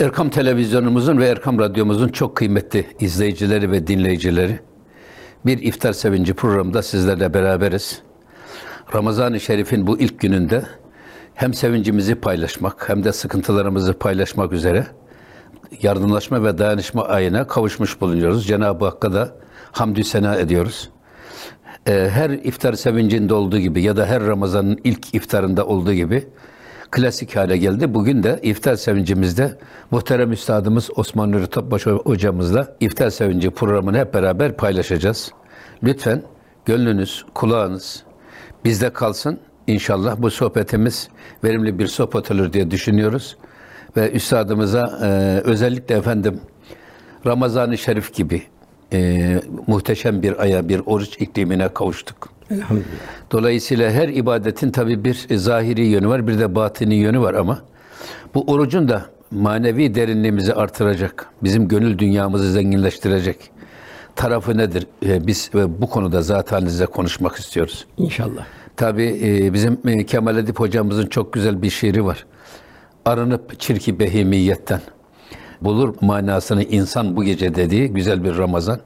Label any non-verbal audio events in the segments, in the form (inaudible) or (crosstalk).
Erkam Televizyonumuzun ve Erkam Radyomuzun çok kıymetli izleyicileri ve dinleyicileri, bir iftar sevinci programında sizlerle beraberiz. Ramazan-ı Şerif'in bu ilk gününde hem sevincimizi paylaşmak hem de sıkıntılarımızı paylaşmak üzere yardımlaşma ve dayanışma ayına kavuşmuş bulunuyoruz. Cenab-ı Hakk'a da hamdü sena ediyoruz. Ee, her iftar sevincinde olduğu gibi ya da her Ramazan'ın ilk iftarında olduğu gibi klasik hale geldi. Bugün de iftar sevincimizde muhterem üstadımız Osman Nuri Topbaş hocamızla iftar sevinci programını hep beraber paylaşacağız. Lütfen gönlünüz, kulağınız bizde kalsın. İnşallah bu sohbetimiz verimli bir sohbet olur diye düşünüyoruz. Ve üstadımıza e, özellikle efendim Ramazan-ı Şerif gibi e, muhteşem bir aya, bir oruç iklimine kavuştuk. Elhamdülillah. Dolayısıyla her ibadetin tabi bir zahiri yönü var, bir de batini yönü var ama bu orucun da manevi derinliğimizi artıracak, bizim gönül dünyamızı zenginleştirecek tarafı nedir? Ee, Biz e, bu konuda zaten size konuşmak istiyoruz. İnşallah. Tabi e, bizim e, Kemal Edip hocamızın çok güzel bir şiiri var. Arınıp çirki behimiyetten bulur manasını insan bu gece dediği güzel bir Ramazan.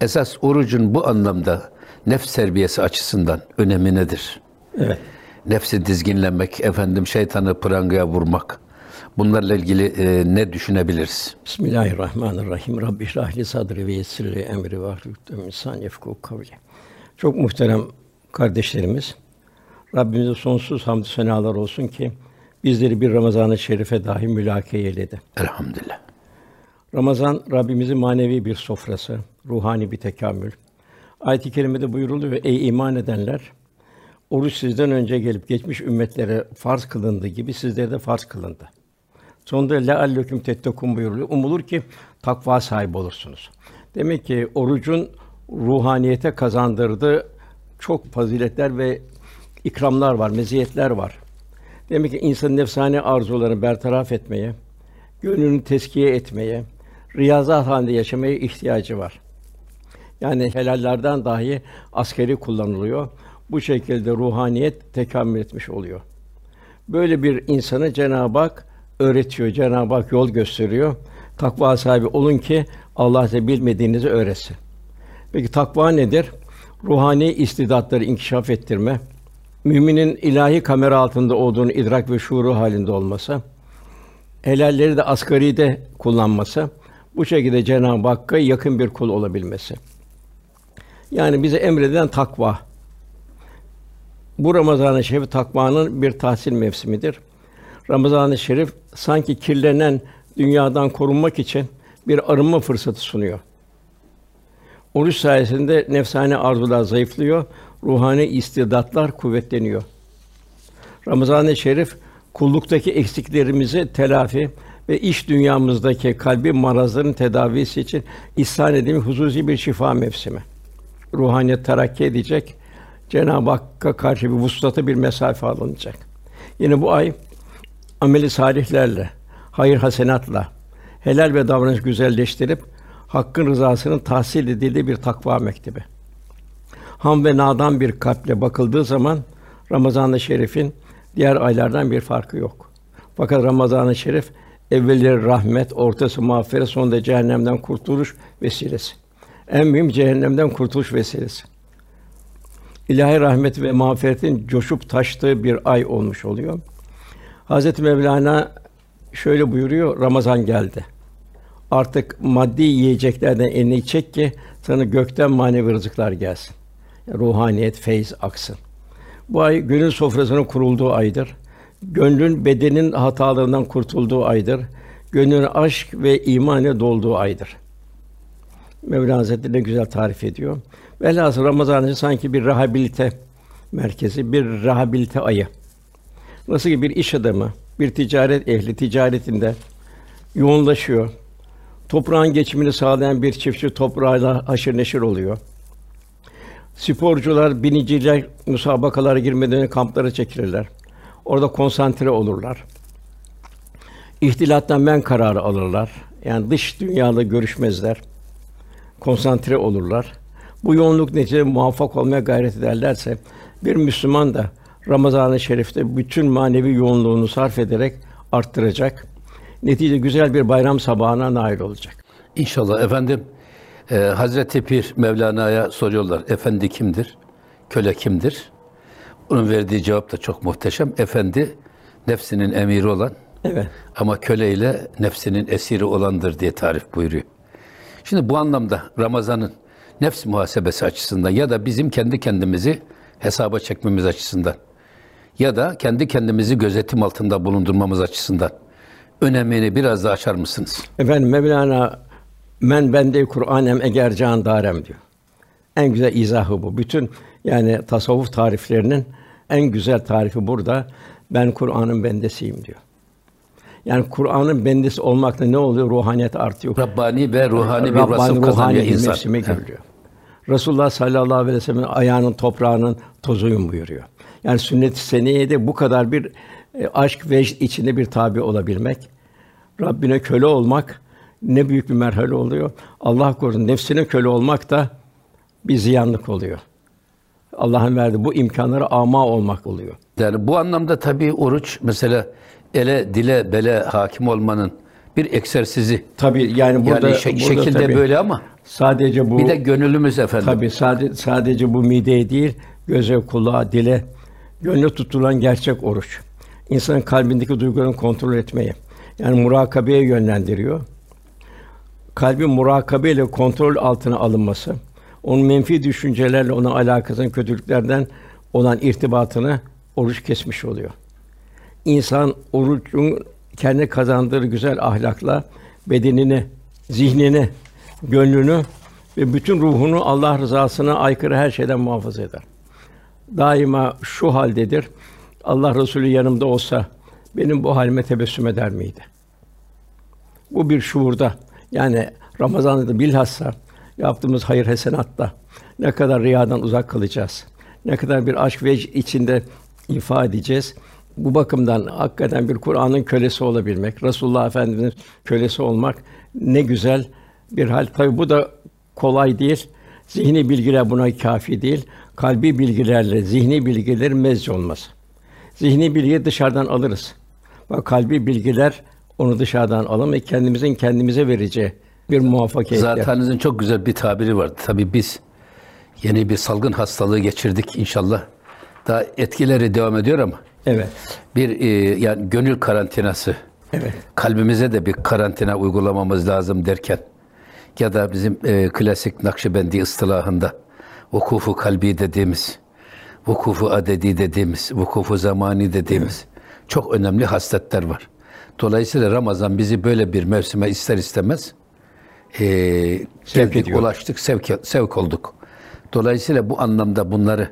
Esas orucun bu anlamda nefs terbiyesi açısından önemi nedir? Evet. Nefsi dizginlemek, efendim şeytanı prangaya vurmak. Bunlarla ilgili e, ne düşünebiliriz? Bismillahirrahmanirrahim. Rabbi şrahli sadri ve yessirli emri ve ahlul insan yefku kavli. Çok muhterem kardeşlerimiz, Rabbimize sonsuz hamdü senalar olsun ki bizleri bir Ramazan-ı Şerife dahi mülake eyledi. Elhamdülillah. Ramazan Rabbimizin manevi bir sofrası, ruhani bir tekamül. Ayet-i kerimede buyuruluyor ey iman edenler oruç sizden önce gelip geçmiş ümmetlere farz kılındığı gibi sizlere de farz kılındı. Sonunda lealleküm tettekun buyuruluyor. Umulur ki takva sahibi olursunuz. Demek ki orucun ruhaniyete kazandırdığı çok faziletler ve ikramlar var, meziyetler var. Demek ki insanın nefsani arzularını bertaraf etmeye, gönlünü teskiye etmeye, riyazat halinde yaşamaya ihtiyacı var. Yani helallerden dahi askeri kullanılıyor. Bu şekilde ruhaniyet tekamül etmiş oluyor. Böyle bir insanı Cenab-ı Hak öğretiyor, Cenab-ı Hak yol gösteriyor. Takva sahibi olun ki Allah size bilmediğinizi öğretsin. Peki takva nedir? Ruhani istidatları inkişaf ettirme, müminin ilahi kamera altında olduğunu idrak ve şuuru halinde olması, helalleri de asgari de kullanması, bu şekilde Cenab-ı Hakk'a yakın bir kul olabilmesi. Yani bize emredilen takva. Bu Ramazan-ı Şerif takvanın bir tahsil mevsimidir. Ramazan-ı Şerif sanki kirlenen dünyadan korunmak için bir arınma fırsatı sunuyor. Oruç sayesinde nefsane arzular zayıflıyor, ruhani istidatlar kuvvetleniyor. Ramazan-ı Şerif kulluktaki eksiklerimizi telafi ve iş dünyamızdaki kalbi marazların tedavisi için ihsan edilmiş hususi bir şifa mevsimi. Ruhaniyet terakki edecek, Cenab-ı Hakk'a karşı bir vuslatı bir mesafe alınacak. Yine bu ay ameli salihlerle, hayır hasenatla, helal ve davranış güzelleştirip Hakk'ın rızasının tahsil edildiği bir takva mektebi. Ham ve nadan bir kalple bakıldığı zaman Ramazan-ı Şerif'in diğer aylardan bir farkı yok. Fakat Ramazan-ı Şerif evvelleri rahmet, ortası mağfiret, sonunda cehennemden kurtuluş vesilesi. En mühim cehennemden kurtuluş vesilesi. İlahi rahmet ve mağfiretin coşup taştığı bir ay olmuş oluyor. Hazreti Mevlana şöyle buyuruyor: Ramazan geldi. Artık maddi yiyeceklerden elini çek ki sana gökten manevi rızıklar gelsin. Ruhaniyet, feyz aksın. Bu ay gönül sofrasının kurulduğu aydır. Gönlün bedenin hatalarından kurtulduğu aydır. Gönlün aşk ve imanı dolduğu aydır. Mevlana Hazretleri ne güzel tarif ediyor. Velhâsıl Ramazan ayı sanki bir rehabilite merkezi, bir rehabilite ayı. Nasıl ki bir iş adamı, bir ticaret ehli ticaretinde yoğunlaşıyor. Toprağın geçimini sağlayan bir çiftçi toprağıyla haşır neşir oluyor. Sporcular, biniciler müsabakalara girmeden kamplara çekilirler. Orada konsantre olurlar. İhtilattan men kararı alırlar. Yani dış dünyayla görüşmezler. Konsantre olurlar. Bu yoğunluk neticede muvaffak olmaya gayret ederlerse bir Müslüman da Ramazan-ı Şerif'te bütün manevi yoğunluğunu sarf ederek arttıracak. Netice güzel bir bayram sabahına nail olacak. İnşallah efendim. E, Hazreti Pir Mevlana'ya soruyorlar. Efendi kimdir? Köle kimdir? Onun verdiği cevap da çok muhteşem. Efendi nefsinin emiri olan Evet. ama köle ile nefsinin esiri olandır diye tarif buyuruyor. Şimdi bu anlamda Ramazan'ın nefs muhasebesi açısından ya da bizim kendi kendimizi hesaba çekmemiz açısından ya da kendi kendimizi gözetim altında bulundurmamız açısından önemini biraz daha açar mısınız? Efendim Mevlana men bende Kur'anem eger can darem diyor. En güzel izahı bu. Bütün yani tasavvuf tariflerinin en güzel tarifi burada. Ben Kur'an'ın bendesiyim diyor. Yani Kur'an'ın bendesi olmakla ne oluyor? Ruhaniyet artıyor. Rabbani ve ruhani bir Rabbani, vasıf ruhani kazanıyor insan. mevsime giriliyor. Resulullah sallallahu aleyhi ve sellem ayağının toprağının tozuyum buyuruyor. Yani sünnet-i seniyede bu kadar bir e, aşk ve içinde bir tabi olabilmek, Rabbine köle olmak ne büyük bir merhale oluyor. Allah korusun nefsine köle olmak da bir ziyanlık oluyor. Allah'ın verdiği bu imkanlara ama olmak oluyor. Yani bu anlamda tabii oruç mesela ele, dile, bele hakim olmanın bir egzersizi. Tabii yani burada, yani şek- burada şekilde tabii böyle ama sadece bu bir de gönlümüz efendim. Tabii sadece, sadece bu mideye değil, göze, kulağa, dile, gönle tutulan gerçek oruç. İnsanın kalbindeki duygularını kontrol etmeyi, yani murakabeye yönlendiriyor. Kalbin murakabeyle kontrol altına alınması, onun menfi düşüncelerle ona alakasının kötülüklerden olan irtibatını oruç kesmiş oluyor. İnsan orucun kendi kazandığı güzel ahlakla bedenini, zihnini, gönlünü ve bütün ruhunu Allah rızasına aykırı her şeyden muhafaza eder. Daima şu haldedir. Allah Resulü yanımda olsa benim bu halime tebessüm eder miydi? Bu bir şuurda. Yani Ramazan'da da bilhassa yaptığımız hayır hasenatta ne kadar riyadan uzak kalacağız. Ne kadar bir aşk ve içinde ifa edeceğiz. Bu bakımdan hakikaten bir Kur'an'ın kölesi olabilmek, Resulullah Efendimiz'in kölesi olmak ne güzel bir hal. Tabi bu da kolay değil. Zihni bilgiler buna kafi değil. Kalbi bilgilerle zihni bilgilerin mezc olması. Zihni bilgiyi dışarıdan alırız. Bak kalbi bilgiler onu dışarıdan alamayız. Kendimizin kendimize vereceği bir muvaffakiyetle. Zatenizin çok güzel bir tabiri vardı. Tabii biz yeni bir salgın hastalığı geçirdik inşallah. Daha etkileri devam ediyor ama Evet. bir e, yani gönül karantinası. Evet. Kalbimize de bir karantina uygulamamız lazım derken ya da bizim e, klasik Nakşibendi ıstılahında vukufu kalbi dediğimiz, vukufu adedi dediğimiz, vukufu zamani dediğimiz çok önemli hasletler var. Dolayısıyla Ramazan bizi böyle bir mevsime ister istemez e, geldik, ediyor. ulaştık, sevk, sevk olduk. Dolayısıyla bu anlamda bunları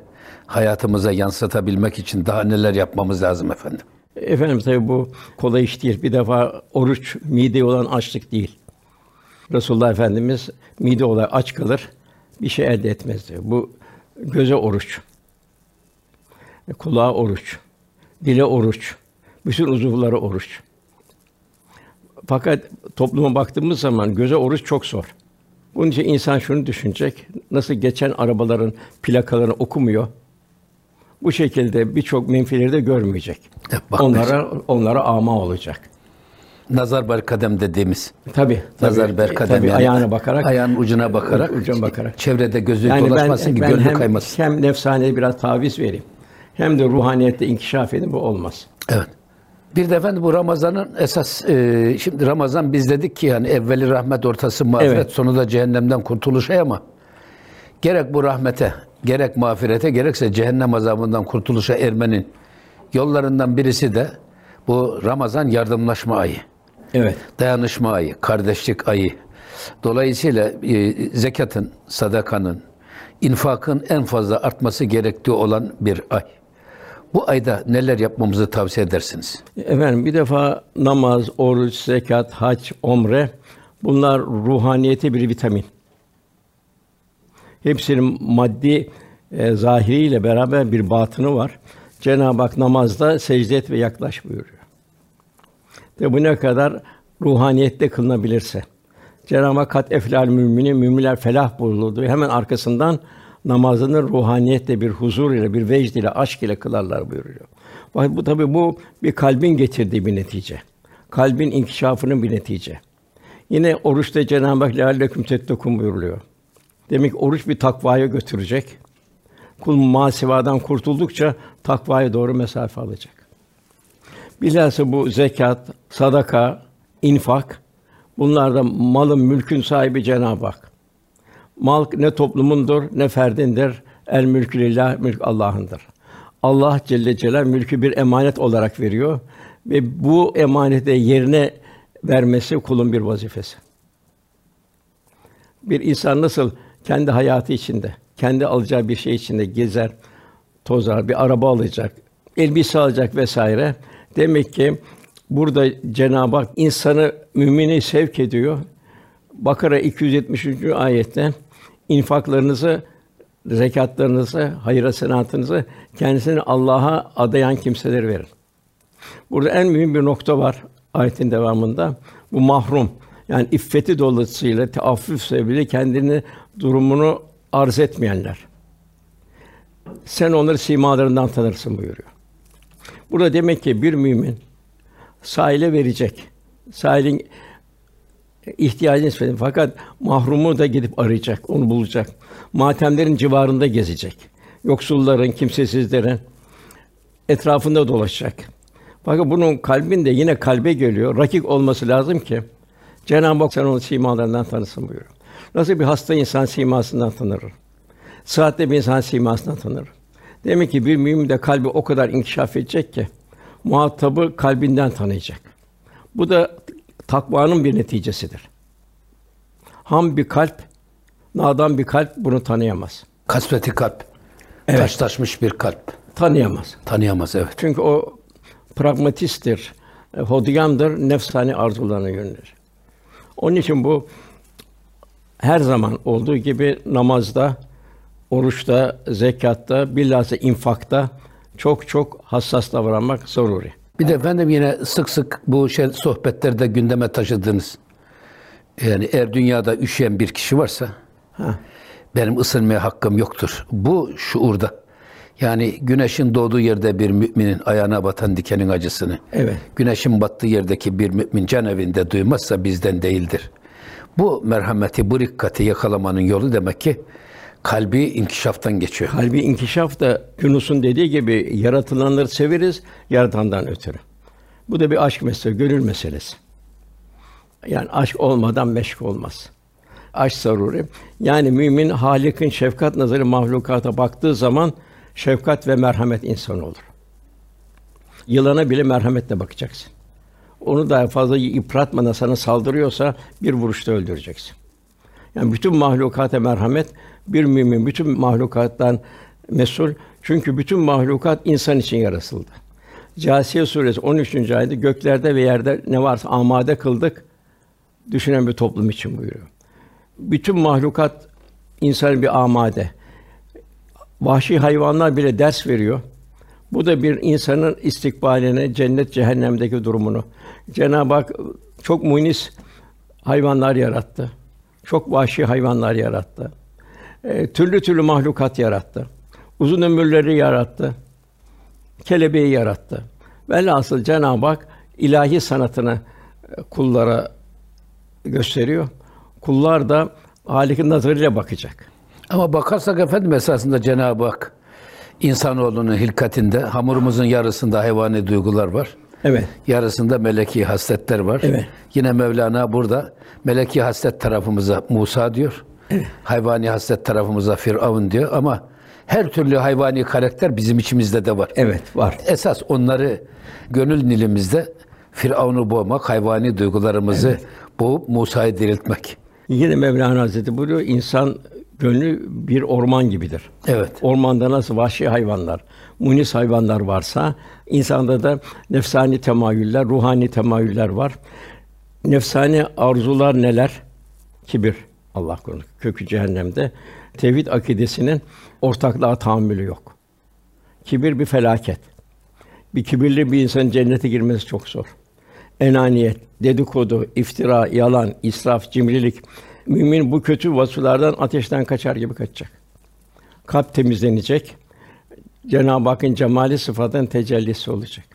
hayatımıza yansıtabilmek için daha neler yapmamız lazım efendim? Efendim tabii bu kolay iş değil. Bir defa oruç mideye olan açlık değil. Resulullah Efendimiz mide olay aç kalır, bir şey elde etmez diyor. Bu göze oruç, kulağa oruç, dile oruç, bütün uzuvlara oruç. Fakat topluma baktığımız zaman göze oruç çok zor. Bunun için insan şunu düşünecek: nasıl geçen arabaların plakalarını okumuyor, bu şekilde birçok menfileri de görmeyecek. Bakmayacak. onlara onlara ama olacak. Nazar ber kadem dediğimiz. Tabi Nazar ber kadem tabii, yani ayağına bakarak ayağın ucuna bakarak ucuna bakarak. çevrede gözü yani ben, dolaşmasın ki ben gönlü hem, kaymasın. hem nefsaneye biraz taviz vereyim. Hem de ruhaniyette inkişaf edin bu olmaz. Evet. Bir de efendim bu Ramazan'ın esas e, şimdi Ramazan biz dedik ki yani evveli rahmet ortası mağfiret Evet. sonu da cehennemden kurtuluş ama gerek bu rahmete gerek mağfirete gerekse cehennem azabından kurtuluşa ermenin yollarından birisi de bu Ramazan yardımlaşma ayı. Evet. dayanışma ayı, kardeşlik ayı. Dolayısıyla e, zekatın, sadakanın, infakın en fazla artması gerektiği olan bir ay. Bu ayda neler yapmamızı tavsiye edersiniz? Efendim bir defa namaz, oruç, zekat, hac, omre bunlar ruhaniyete bir vitamin. Hepsinin maddi e, zahiriyle beraber bir batını var. Cenab-ı Hak namazda secde et ve yaklaş buyuruyor. Ve bu ne kadar ruhaniyette kılınabilirse. Cenab-ı Hak kat eflal müminin müminler felah buyuruldu. Hemen arkasından namazını ruhaniyette bir huzur ile, bir vecd ile, aşk ile kılarlar buyuruyor. Bak bu tabi bu bir kalbin getirdiği bir netice. kalbin inkişafının bir netice. Yine oruçta Cenab-ı Hak lealleküm tettekûn buyuruluyor. Demek oruç bir takvaya götürecek. Kul masivadan kurtuldukça takvaya doğru mesafe alacak. Bilhassa bu zekat, sadaka, infak bunlarda malın, mülkün sahibi Cenab-ı Hak. Mal ne toplumundur ne ferdindir. El mülkü lillah, mülk Allah'ındır. Allah Celle Celal mülkü bir emanet olarak veriyor ve bu emaneti yerine vermesi kulun bir vazifesi. Bir insan nasıl kendi hayatı içinde, kendi alacağı bir şey içinde gezer, tozar, bir araba alacak, elbise alacak vesaire. Demek ki burada Cenab-ı Hak insanı mümini sevk ediyor. Bakara 273. ayette infaklarınızı, zekatlarınızı, hayır senatınızı kendisini Allah'a adayan kimseler verin. Burada en mühim bir nokta var ayetin devamında. Bu mahrum. Yani iffeti dolayısıyla teaffüf sebebiyle kendini durumunu arz etmeyenler. Sen onları simalarından tanırsın buyuruyor. Burada demek ki bir mümin sahile verecek. Sahilin ihtiyacını nispeten fakat mahrumu da gidip arayacak, onu bulacak. Matemlerin civarında gezecek. Yoksulların, kimsesizlerin etrafında dolaşacak. Fakat bunun kalbinde yine kalbe geliyor. Rakik olması lazım ki Cenab-ı Hak sen onu simalarından tanısın buyuruyor. Nasıl bir hasta insan simasından tanır. Sıhhatli bir insan simasından tanır. Demek ki bir mümin de kalbi o kadar inkişaf edecek ki muhatabı kalbinden tanıyacak. Bu da takvanın bir neticesidir. Ham bir kalp, nadan bir kalp bunu tanıyamaz. Kasveti kalp. Evet. Taşlaşmış bir kalp. Tanıyamaz. Tanıyamaz evet. Çünkü o pragmatisttir, e, hodgamdır, nefsani arzularına yönelir. Onun için bu her zaman olduğu gibi namazda, oruçta, zekatta, bilhassa infakta çok çok hassas davranmak zaruri. Bir de efendim yine sık sık bu şey sohbetlerde gündeme taşıdığınız yani eğer dünyada üşüyen bir kişi varsa Ha. benim ısınmaya hakkım yoktur. Bu şuurda yani güneşin doğduğu yerde bir müminin ayağına batan dikenin acısını, Evet. güneşin battığı yerdeki bir mümin can evinde duymazsa bizden değildir. Bu merhameti, bu rikkati yakalamanın yolu demek ki kalbi inkişaftan geçiyor. Kalbi inkişaf da Yunus'un dediği gibi yaratılanları severiz yaratandan ötürü. Bu da bir aşk meselesi, gönül meselesi. Yani aşk olmadan meşk olmaz. Aşk zaruri. Yani mümin Halik'in şefkat nazarı mahlukata baktığı zaman şefkat ve merhamet insan olur. Yılana bile merhametle bakacaksın. Onu daha fazla yıpratmadan sana saldırıyorsa bir vuruşta öldüreceksin. Yani bütün mahlukata merhamet bir mümin bütün mahlukattan mesul. Çünkü bütün mahlukat insan için yaratıldı. Câsiye suresi 13. ayette göklerde ve yerde ne varsa amade kıldık düşünen bir toplum için buyuruyor. Bütün mahlukat insanın bir amade. Vahşi hayvanlar bile ders veriyor. Bu da bir insanın istikbaline, cennet cehennemdeki durumunu. Cenab-ı Hak çok munis hayvanlar yarattı. Çok vahşi hayvanlar yarattı. E, türlü türlü mahlukat yarattı. Uzun ömürleri yarattı. Kelebeği yarattı. Velhasıl Cenab-ı Hak ilahi sanatını e, kullara gösteriyor. Kullar da Halik'in nazarıyla bakacak. Ama bakarsak efendim esasında Cenab-ı Hak insanoğlunun hilkatinde hamurumuzun yarısında hayvani duygular var. Evet. Yarısında meleki hasletler var. Evet. Yine Mevlana burada meleki haslet tarafımıza Musa diyor. Hayvani haslet tarafımıza Firavun diyor ama her türlü hayvani karakter bizim içimizde de var. Evet, var. Esas onları gönül nilimizde Firavun'u boğmak, hayvani duygularımızı boğup Musa'yı diriltmek. Yine Mevlana Hazretleri buyuruyor, insan gönlü bir orman gibidir. Evet. Ormanda nasıl vahşi hayvanlar, munis hayvanlar varsa, insanda da nefsani temayüller, ruhani temayüller var. Nefsani arzular neler? Kibir. Allah korusun. Kökü cehennemde. Tevhid akidesinin ortaklığa tahammülü yok. Kibir bir felaket. Bir kibirli bir insanın cennete girmesi çok zor. Enaniyet, dedikodu, iftira, yalan, israf, cimrilik. Mümin bu kötü vasıflardan ateşten kaçar gibi kaçacak. Kalp temizlenecek. Cenab-ı Hakk'ın cemali sıfatının tecellisi olacak.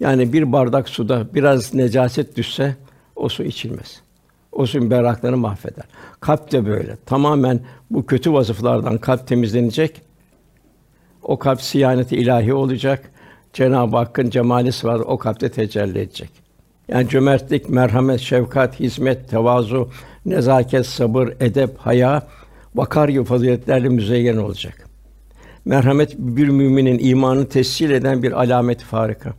Yani bir bardak suda biraz necaset düşse o su içilmez. O suyun berraklığını mahveder. Kalp de böyle. Tamamen bu kötü vasıflardan kalp temizlenecek. O kalp siyaneti ilahi olacak. Cenab-ı Hakk'ın cemali sıfatı o kalpte tecelli edecek. Yani cömertlik, merhamet, şefkat, hizmet, tevazu, nezaket, sabır, edep, haya, vakar gibi faziletlerle müzeyyen olacak. Merhamet bir müminin imanını tescil eden bir alamet farika.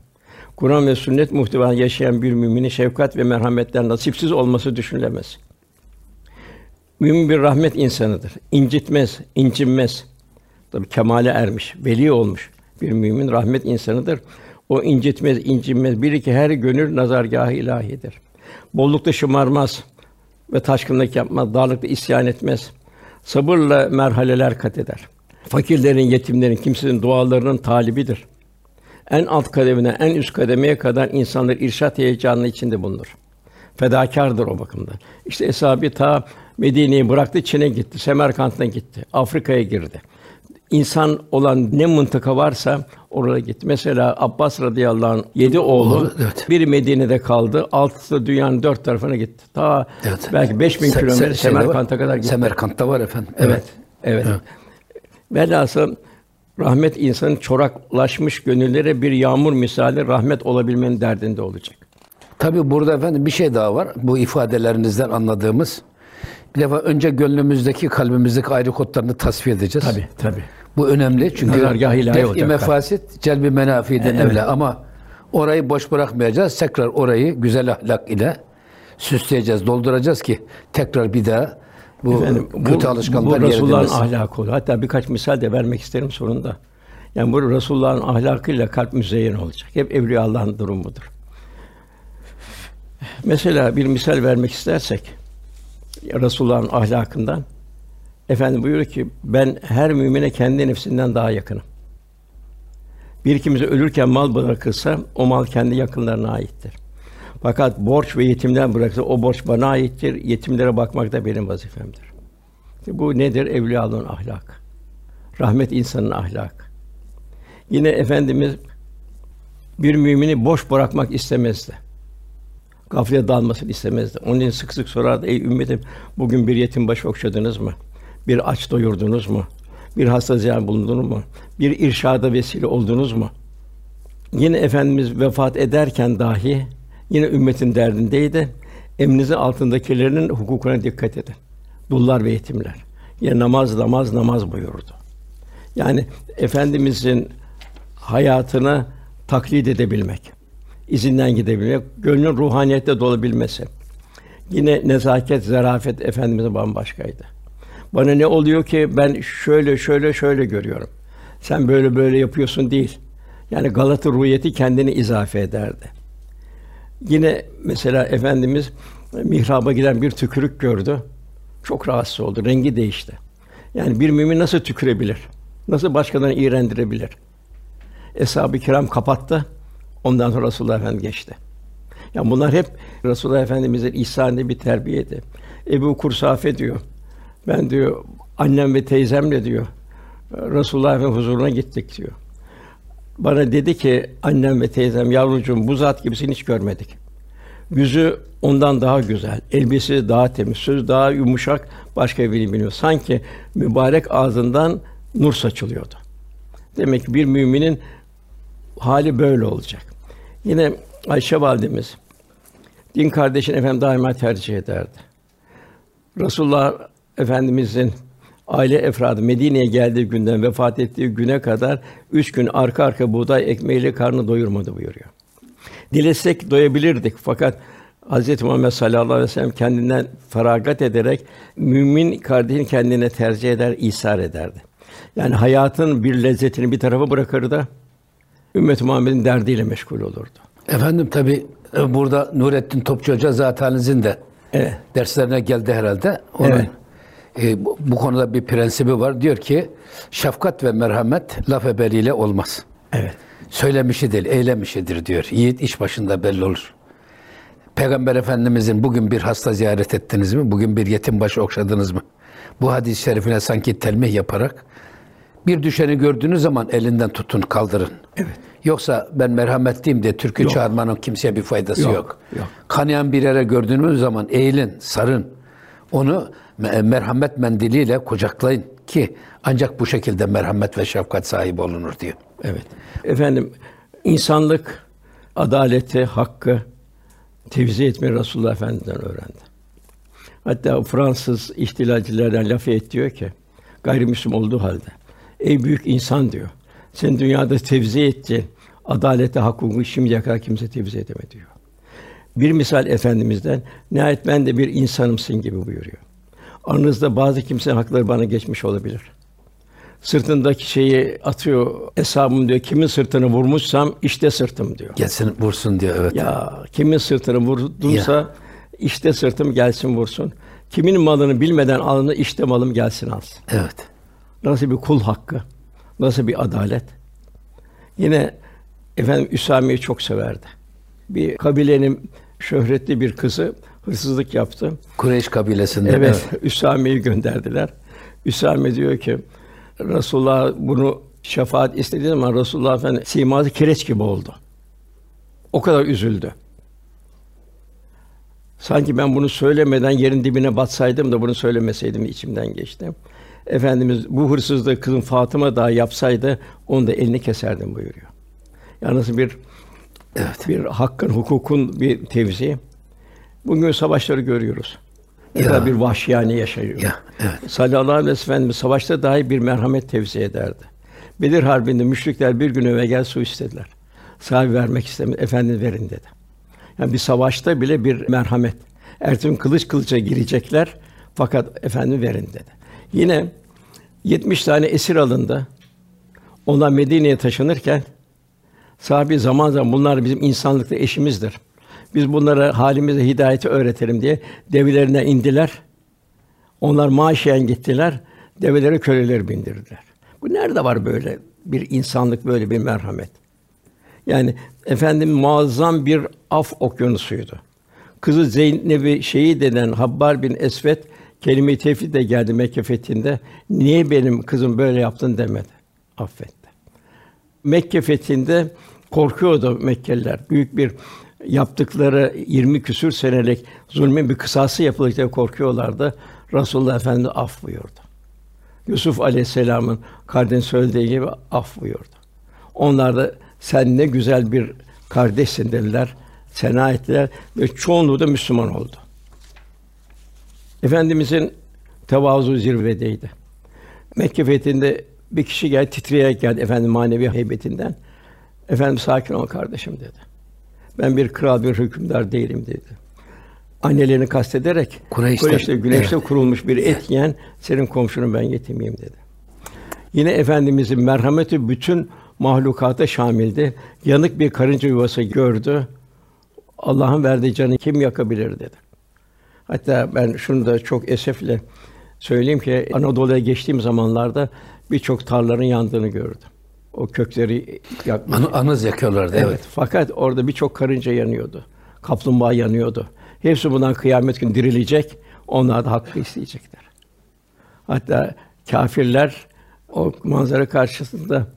Kur'an ve sünnet muhtevası yaşayan bir müminin şefkat ve merhametten nasipsiz olması düşünülemez. Mümin bir rahmet insanıdır. İncitmez, incinmez. Tabi kemale ermiş, veli olmuş bir mümin rahmet insanıdır. O incitmez, incinmez. Bir iki her gönül nazargâhı ilahidir. Bollukta şımarmaz ve taşkınlık yapmaz, darlıkta isyan etmez. Sabırla merhaleler kat eder. Fakirlerin, yetimlerin, kimsenin dualarının talibidir. En alt kademine, en üst kademeye kadar insanlar irşat heyecanı içinde bulunur. Fedakârdır o bakımda. İşte Eshab-ı ta Medine'yi bıraktı, Çin'e gitti, Semerkant'a gitti, Afrika'ya girdi. İnsan olan ne mıntıka varsa oraya gitti. Mesela Abbas radıyallahu anh yedi oğlu, Oğlu, evet. biri Medine'de kaldı, altısı da dünyanın dört tarafına gitti. Ta Evet. belki 5000 Se- se- kilometre şeyde var. Semerkant'a kadar gitti. Semerkant'ta var efendim. Evet. Evet. Velhasıl rahmet insanın çoraklaşmış gönüllere bir yağmur misali rahmet olabilmenin derdinde olacak. Tabii burada efendim bir şey daha var. Bu ifadelerinizden anladığımız. Bir defa önce gönlümüzdeki, kalbimizdeki ayrı kodlarını tasfiye edeceğiz. Tabii. Bu önemli çünkü def-i mefasit, celbi menafiden Evet. evle ama orayı boş bırakmayacağız. Tekrar orayı güzel ahlak ile süsleyeceğiz, dolduracağız ki tekrar bir daha bu Efendim, kötü bu, alışkanlıklar bu Resulullah'ın ahlakı olur. Hatta birkaç misal de vermek isterim sonunda. Yani bu Resulullah'ın ahlakıyla kalp müzeyyen olacak. Hep evliya Allah'ın durumudur. Mesela bir misal vermek istersek Resulullah'ın ahlakından Efendim buyuruyor ki ben her mümine kendi nefsinden daha yakınım. Bir kimse ölürken mal bırakırsa o mal kendi yakınlarına aittir. Fakat borç ve yetimden bırakırsa o borç bana aittir. Yetimlere bakmak da benim vazifemdir. İşte bu nedir? Evliyaların ahlakı. Rahmet insanın ahlakı. Yine efendimiz bir mümini boş bırakmak istemezdi. Gaflete dalmasını istemezdi. Onun için sık sık sorardı. Ey ümmetim bugün bir yetim başı okşadınız mı? Bir aç doyurdunuz mu? Bir hasta ziyaret bulundunuz mu? Bir irşada vesile oldunuz mu? Yine Efendimiz vefat ederken dahi yine ümmetin derdindeydi. Emrinizin altındakilerinin hukukuna dikkat edin. Dullar ve yetimler. Yine namaz, namaz, namaz buyurdu. Yani Efendimizin hayatını taklit edebilmek, izinden gidebilmek, gönlün ruhaniyette dolabilmesi. Yine nezaket, zarafet Efendimiz'e bambaşkaydı. Bana ne oluyor ki ben şöyle şöyle şöyle görüyorum. Sen böyle böyle yapıyorsun değil. Yani Galata ruhiyeti kendini izafe ederdi. Yine mesela efendimiz mihraba giden bir tükürük gördü. Çok rahatsız oldu. Rengi değişti. Yani bir mümin nasıl tükürebilir? Nasıl başkalarını iğrendirebilir? Eshab-ı Kiram kapattı. Ondan sonra Resulullah Efendimiz geçti. Yani bunlar hep Resulullah Efendimiz'in ihsanında bir terbiyeydi. Ebu Kursafe diyor. Ben diyor annem ve teyzemle diyor Resulullah Efendimiz huzuruna gittik diyor. Bana dedi ki annem ve teyzem yavrucuğum bu zat gibisini hiç görmedik. Yüzü ondan daha güzel, elbisesi daha temiz, sözü daha yumuşak, başka bir bilmiyor. Sanki mübarek ağzından nur saçılıyordu. Demek ki bir müminin hali böyle olacak. Yine Ayşe validemiz din kardeşini efendim daima tercih ederdi. Resulullah Efendimizin aile efradı Medine'ye geldiği günden vefat ettiği güne kadar üç gün arka arka buğday ekmeğiyle karnı doyurmadı buyuruyor. Dilesek doyabilirdik fakat Hz. Muhammed sallallahu aleyhi ve sellem kendinden feragat ederek mümin kardeşini kendine tercih eder, isar ederdi. Yani hayatın bir lezzetini bir tarafa bırakırdı. Ümmet Muhammed'in derdiyle meşgul olurdu. Efendim tabi burada Nurettin Topçu Hoca zatenizin de Evet. derslerine geldi herhalde. Onun Evet. E, bu, bu konuda bir prensibi var. Diyor ki şefkat ve merhamet laf ebeliyle olmaz. Evet. Söylemişi değil, eylemişidir diyor. Yiğit iş başında belli olur. Peygamber Efendimizin bugün bir hasta ziyaret ettiniz mi? Bugün bir yetim başı okşadınız mı? Bu hadis-i şerifine sanki telmih yaparak bir düşeni gördüğünüz zaman elinden tutun, kaldırın. Evet. Yoksa ben merhametliyim diye türkü Yok. çağırmanın kimseye bir faydası Yok, yok. yok. Kanayan bir yere gördüğünüz zaman eğilin, sarın. Onu merhamet mendiliyle kucaklayın ki ancak bu şekilde merhamet ve şefkat sahibi olunur diyor. Evet. Efendim insanlık adaleti, hakkı tevzi etmeyi Resulullah Efendimiz'den öğrendi. Hatta Fransız ihtilalcilerden Lafayette diyor ki gayrimüslim olduğu halde ey büyük insan diyor. Sen dünyada tevzi ettiğin adalete, hak, hukuku şimdiye kadar kimse tevzi edemedi diyor. Bir misal Efendimiz'den nihayet ben de bir insanımsın gibi buyuruyor. Aranızda bazı kimsenin hakları bana geçmiş olabilir. Sırtındaki şeyi atıyor hesabım diyor. Kimin sırtını vurmuşsam işte sırtım diyor. Gelsin vursun diyor evet. Ya kimin sırtını vurdumsa işte sırtım gelsin vursun. Kimin malını bilmeden alını işte malım gelsin alsın. Evet. Nasıl bir kul hakkı, nasıl bir adalet. Yine efendim Üsami'yi çok severdi. Bir kabilenin şöhretli bir kızı hırsızlık yaptı. Kureyş kabilesinde. Evet, Üsami'yi gönderdiler. Üsame diyor ki Resulullah bunu şefaat istediği zaman Resulullah Efendimiz siması kireç gibi oldu. O kadar üzüldü. Sanki ben bunu söylemeden yerin dibine batsaydım da bunu söylemeseydim içimden geçti. Efendimiz bu hırsızlığı kızım Fatıma daha yapsaydı onu da elini keserdim buyuruyor. Yalnız bir Evet. bir hakkın, hukukun bir tevzi. Bugün savaşları görüyoruz. Ne kadar bir vahşiyane yaşıyor. Ya, evet. Sallallahu aleyhi ve sellem savaşta dahi bir merhamet tevzi ederdi. Bedir Harbi'nde müşrikler bir gün evvel su istediler. Sahibi vermek istemedi. Efendimiz verin dedi. Yani bir savaşta bile bir merhamet. Gün kılıç kılıca girecekler fakat efendim verin dedi. Yine 70 tane esir alındı. Onlar Medine'ye taşınırken sahabi zaman zaman bunlar bizim insanlıkta eşimizdir. Biz bunlara halimize hidayeti öğretelim diye develerine indiler. Onlar maaşiyen gittiler. Develere köleler bindirdiler. Bu nerede var böyle bir insanlık, böyle bir merhamet? Yani efendim muazzam bir af okyanusuydu. Kızı Zeynep'i şehit eden Habbar bin Esvet kelime-i tevhid de geldi Mekke fethinde. Niye benim kızım böyle yaptın demedi. Affetti. Mekke fethinde korkuyordu Mekkeliler. Büyük bir yaptıkları 20 küsür senelik zulmün bir kısası yapılacak diye korkuyorlardı. Resulullah Efendimiz af buyurdu. Yusuf Aleyhisselam'ın kardeşin söylediği gibi af buyurdu. Onlar da sen ne güzel bir kardeşsin dediler, sena ettiler ve çoğunluğu da Müslüman oldu. Efendimizin tevazu zirvedeydi. Mekke fethinde bir kişi geldi, titreyerek geldi efendim manevi heybetinden. Efendim sakin ol kardeşim dedi. Ben bir kral, bir hükümdar değilim dedi. Annelerini kastederek Kureyş'te- Kureyş'te güneşte Evet. kurulmuş bir et yiyen senin komşunun ben yetimiyim dedi. Yine efendimizin merhameti bütün mahlukata şamildi. Yanık bir karınca yuvası gördü. Allah'ın verdiği canı kim yakabilir dedi. Hatta ben şunu da çok esefle söyleyeyim ki Anadolu'ya geçtiğim zamanlarda birçok tarlaların yandığını gördüm. O kökleri yakmış. An- anız yakıyorlardı Evet. evet. Fakat orada birçok karınca yanıyordu. Kaplumbağa yanıyordu. Hepsi bundan kıyamet günü dirilecek. Onlar da hakkı isteyecekler. Hatta kâfirler o manzara karşısında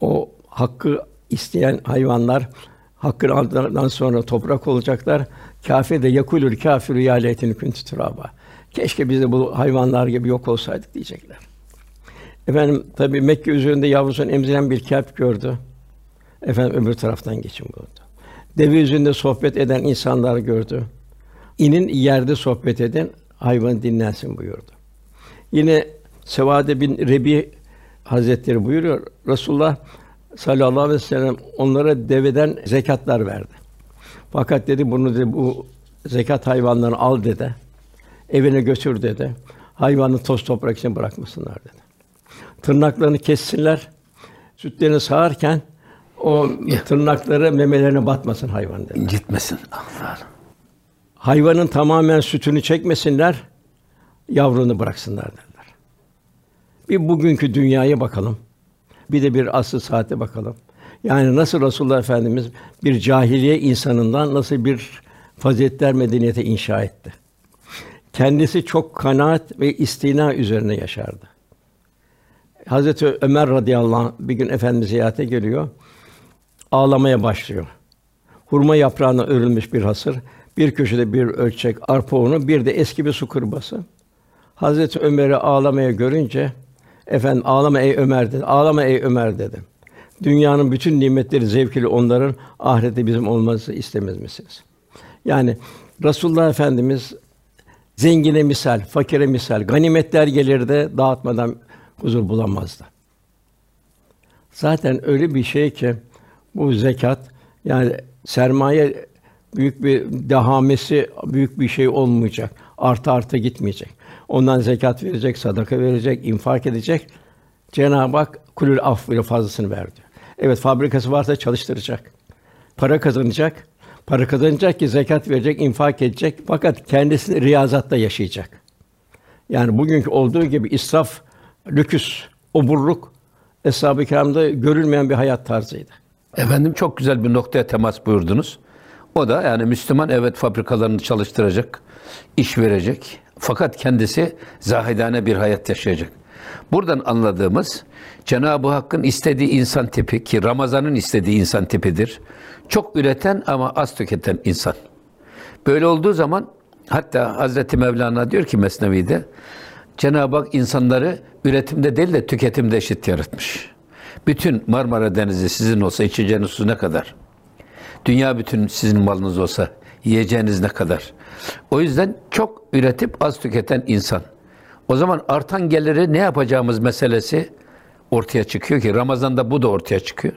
o hakkı isteyen hayvanlar hakkın aldıktan sonra toprak olacaklar. Kâfir de yakulül kâfiru ya leyteni kuntu turaba. Keşke biz de bu hayvanlar gibi yok olsaydık diyecekler. Efendim tabii Mekke üzerinde yavrusunu emziren bir kelp gördü. Efendim öbür taraftan geçim buldu. Deve üzerinde sohbet eden insanlar gördü. İnin yerde sohbet eden hayvan dinlensin buyurdu. Yine Sevade bin Rebi Hazretleri buyuruyor. Resulullah sallallahu aleyhi ve sellem onlara deveden zekatlar verdi. Fakat dedi bunu dedi bu zekat hayvanlarını al dedi. Evine götür dedi. Hayvanı toz toprak için bırakmasınlar dedi. Tırnaklarını kessinler. Sütlerini sağarken o tırnakları memelerine batmasın hayvan. İncitmesin. Allah. Hayvanın tamamen sütünü çekmesinler, yavrunu bıraksınlar dediler. Bir bugünkü dünyaya bakalım. Bir de bir asıl saate bakalım. Yani nasıl Resulullah Efendimiz bir cahiliye insanından nasıl bir faziletler medeniyeti inşa etti. Kendisi çok kanaat ve istina üzerine yaşardı. Hazreti Ömer radıyallahu anh bir gün Efendimiz ziyarete geliyor. ağlamaya başlıyor. Hurma yaprağına örülmüş bir hasır, bir köşede bir ölçek arpa unu, bir de eski bir su kırbası. Hazreti Ömer'i ağlamaya görünce, efendim ağlama ey Ömer dedi, ağlama ey Ömer dedi. Dünyanın bütün nimetleri zevkli onların ahirette bizim olması istemez misiniz? Yani Resulullah Efendimiz zengine misal, fakire misal, ganimetler gelirdi dağıtmadan huzur bulamazdı. Zaten öyle bir şey ki bu zekat yani sermaye büyük bir dehamesi büyük bir şey olmayacak. Artı artı gitmeyecek. Ondan zekat verecek, sadaka verecek, infak edecek. Cenab-ı Hak kulül af ile fazlasını verdi. Evet fabrikası varsa çalıştıracak. Para kazanacak. Para kazanacak ki zekat verecek, infak edecek. Fakat kendisini riyazatta yaşayacak. Yani bugünkü olduğu gibi israf, lüküs, oburluk Eshab-ı Kiram'da görülmeyen bir hayat tarzıydı. Efendim çok güzel bir noktaya temas buyurdunuz. O da yani Müslüman evet fabrikalarını çalıştıracak, iş verecek. Fakat kendisi zahidane bir hayat yaşayacak. Buradan anladığımız Cenab-ı Hakk'ın istediği insan tipi ki Ramazan'ın istediği insan tipidir. Çok üreten ama az tüketen insan. Böyle olduğu zaman hatta Hazreti Mevlana diyor ki Mesnevi'de Cenab-ı Hak insanları üretimde değil de tüketimde eşit yaratmış. Bütün Marmara Denizi sizin olsa içeceğiniz su ne kadar? Dünya bütün sizin malınız olsa yiyeceğiniz ne kadar? O yüzden çok üretip az tüketen insan. O zaman artan geliri ne yapacağımız meselesi ortaya çıkıyor ki Ramazan'da bu da ortaya çıkıyor.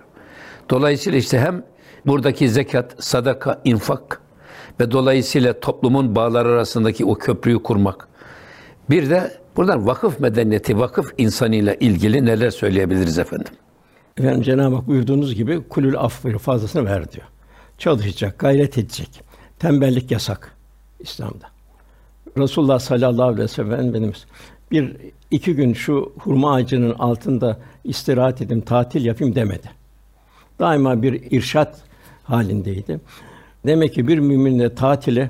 Dolayısıyla işte hem buradaki zekat, sadaka, infak ve dolayısıyla toplumun bağları arasındaki o köprüyü kurmak. Bir de buradan vakıf medeniyeti, vakıf insanıyla ilgili neler söyleyebiliriz efendim? Efendim Cenab-ı Hak buyurduğunuz gibi kulül affı fazlasını ver diyor. Çalışacak, gayret edecek. Tembellik yasak İslam'da. Resulullah sallallahu aleyhi ve sellem Efendimiz bir iki gün şu hurma ağacının altında istirahat edeyim, tatil yapayım demedi. Daima bir irşat halindeydi. Demek ki bir mümin de tatili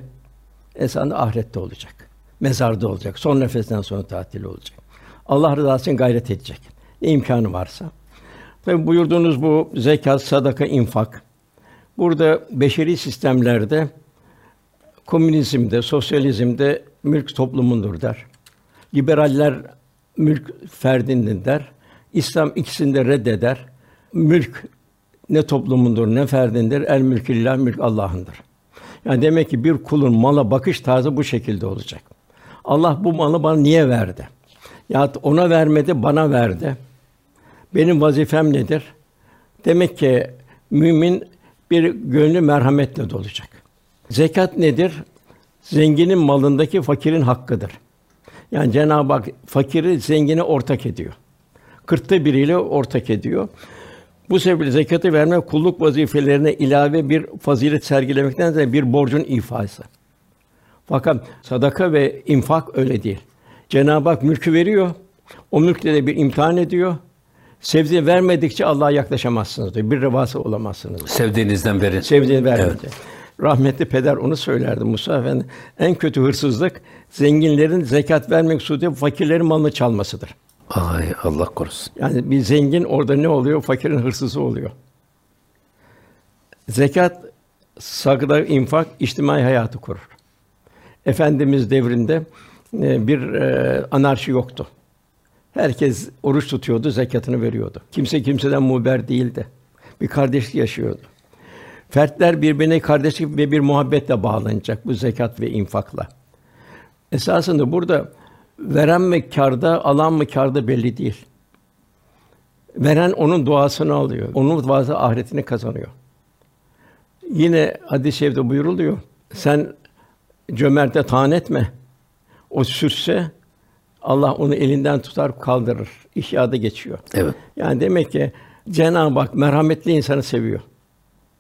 esasında ahirette olacak. Mezarda olacak. Son nefesten sonra tatil olacak. Allah rızası için gayret edecek. Ne imkanı varsa. Tabi buyurduğunuz bu zekat, sadaka, infak. Burada beşeri sistemlerde komünizmde, sosyalizmde mülk toplumundur der. Liberaller mülk ferdindir der. İslam ikisini de reddeder. Mülk ne toplumundur ne ferdindir. El mülkü lillah, mülk Allah'ındır. Yani demek ki bir kulun mala bakış tarzı bu şekilde olacak. Allah bu malı bana niye verdi? Ya ona vermedi, bana verdi. Benim vazifem nedir? Demek ki mümin bir gönlü merhametle dolacak. Zekat nedir? Zenginin malındaki fakirin hakkıdır. Yani Cenab-ı Hak fakiri zengine ortak ediyor. Kırkta biriyle ortak ediyor. Bu sebeple zekatı vermek kulluk vazifelerine ilave bir fazilet sergilemekten de bir borcun ifası. Fakat sadaka ve infak öyle değil. Cenab-ı Hak mülkü veriyor. O mülkle de bir imtihan ediyor. Sevdiğini vermedikçe Allah'a yaklaşamazsınız diyor. Bir revası olamazsınız. Diyor. Sevdiğinizden verin. Sevdiğini vermeyince. Evet. Rahmetli peder onu söylerdi Musa Efendi. En kötü hırsızlık zenginlerin zekat vermek suretiyle fakirlerin malını çalmasıdır. Ay Allah korusun. Yani bir zengin orada ne oluyor? Fakirin hırsızı oluyor. Zekat, sadaka, infak içtimai hayatı kurur. Efendimiz devrinde e, bir e, anarşi yoktu. Herkes oruç tutuyordu, zekatını veriyordu. Kimse kimseden muber değildi. Bir kardeşlik yaşıyordu. Fertler birbirine kardeşlik ve bir muhabbetle bağlanacak bu zekat ve infakla. Esasında burada veren mi kârda, alan mı kârda belli değil. Veren onun duasını alıyor. Onun duası ahiretini kazanıyor. Yine hadis-i şerifte buyuruluyor. Sen cömerte taan etme. O sürse Allah onu elinden tutar kaldırır. İhyada geçiyor. Evet. Yani demek ki Cenab-ı Hak merhametli insanı seviyor.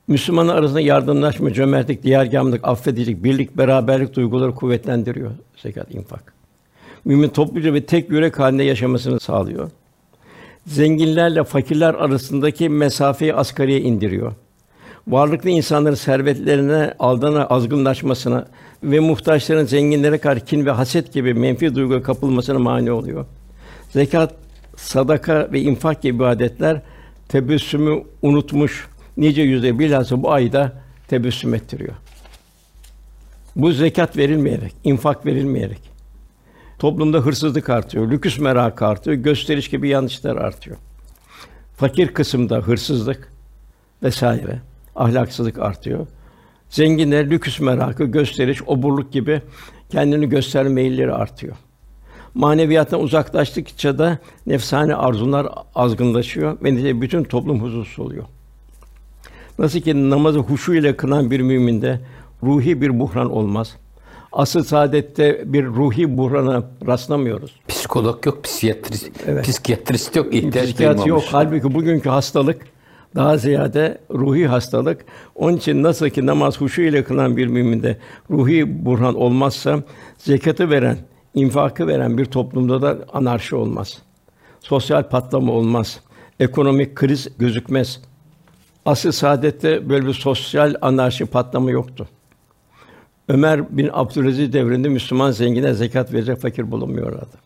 Müslümanlar arasında yardımlaşma, cömertlik, diyargâmlık, affedicilik, birlik, beraberlik duyguları kuvvetlendiriyor zekat, infak. Mümin topluca ve tek yürek halinde yaşamasını sağlıyor. Zenginlerle fakirler arasındaki mesafeyi asgariye indiriyor. Varlıklı insanların servetlerine aldana azgınlaşmasına ve muhtaçların zenginlere karşı kin ve haset gibi menfi duyguya kapılmasına mani oluyor. Zekat, sadaka ve infak gibi ibadetler tebessümü unutmuş, nice yüzde bilhassa bu ayda tebessüm ettiriyor. Bu zekat verilmeyerek, infak verilmeyerek. Toplumda hırsızlık artıyor, lüküs merakı artıyor, gösteriş gibi yanlışlar artıyor. Fakir kısımda hırsızlık vesaire, ahlaksızlık artıyor. Zenginler lüküs merakı, gösteriş, oburluk gibi kendini gösterme meyilleri artıyor. Maneviyattan uzaklaştıkça da nefsane arzular azgınlaşıyor ve netice bütün toplum huzursuz oluyor. Nasıl ki namazı huşu ile kılan bir müminde ruhi bir buhran olmaz. Asıl saadette bir ruhi buhrana rastlamıyoruz. Psikolog yok, psikiyatrist, Evet. psikiyatrist yok, ihtiyaç Psikiyatri yok. duymamış. Halbuki bugünkü hastalık daha ziyade ruhi hastalık. Onun için nasıl ki namaz huşu ile kılan bir müminde ruhi burhan olmazsa zekatı veren, infakı veren bir toplumda da anarşi olmaz. Sosyal patlama olmaz. Ekonomik kriz gözükmez. Asıl saadette böyle bir sosyal anarşi patlama yoktu. Ömer bin Abdülaziz devrinde Müslüman zengine zekat verecek fakir bulunmuyorlardı.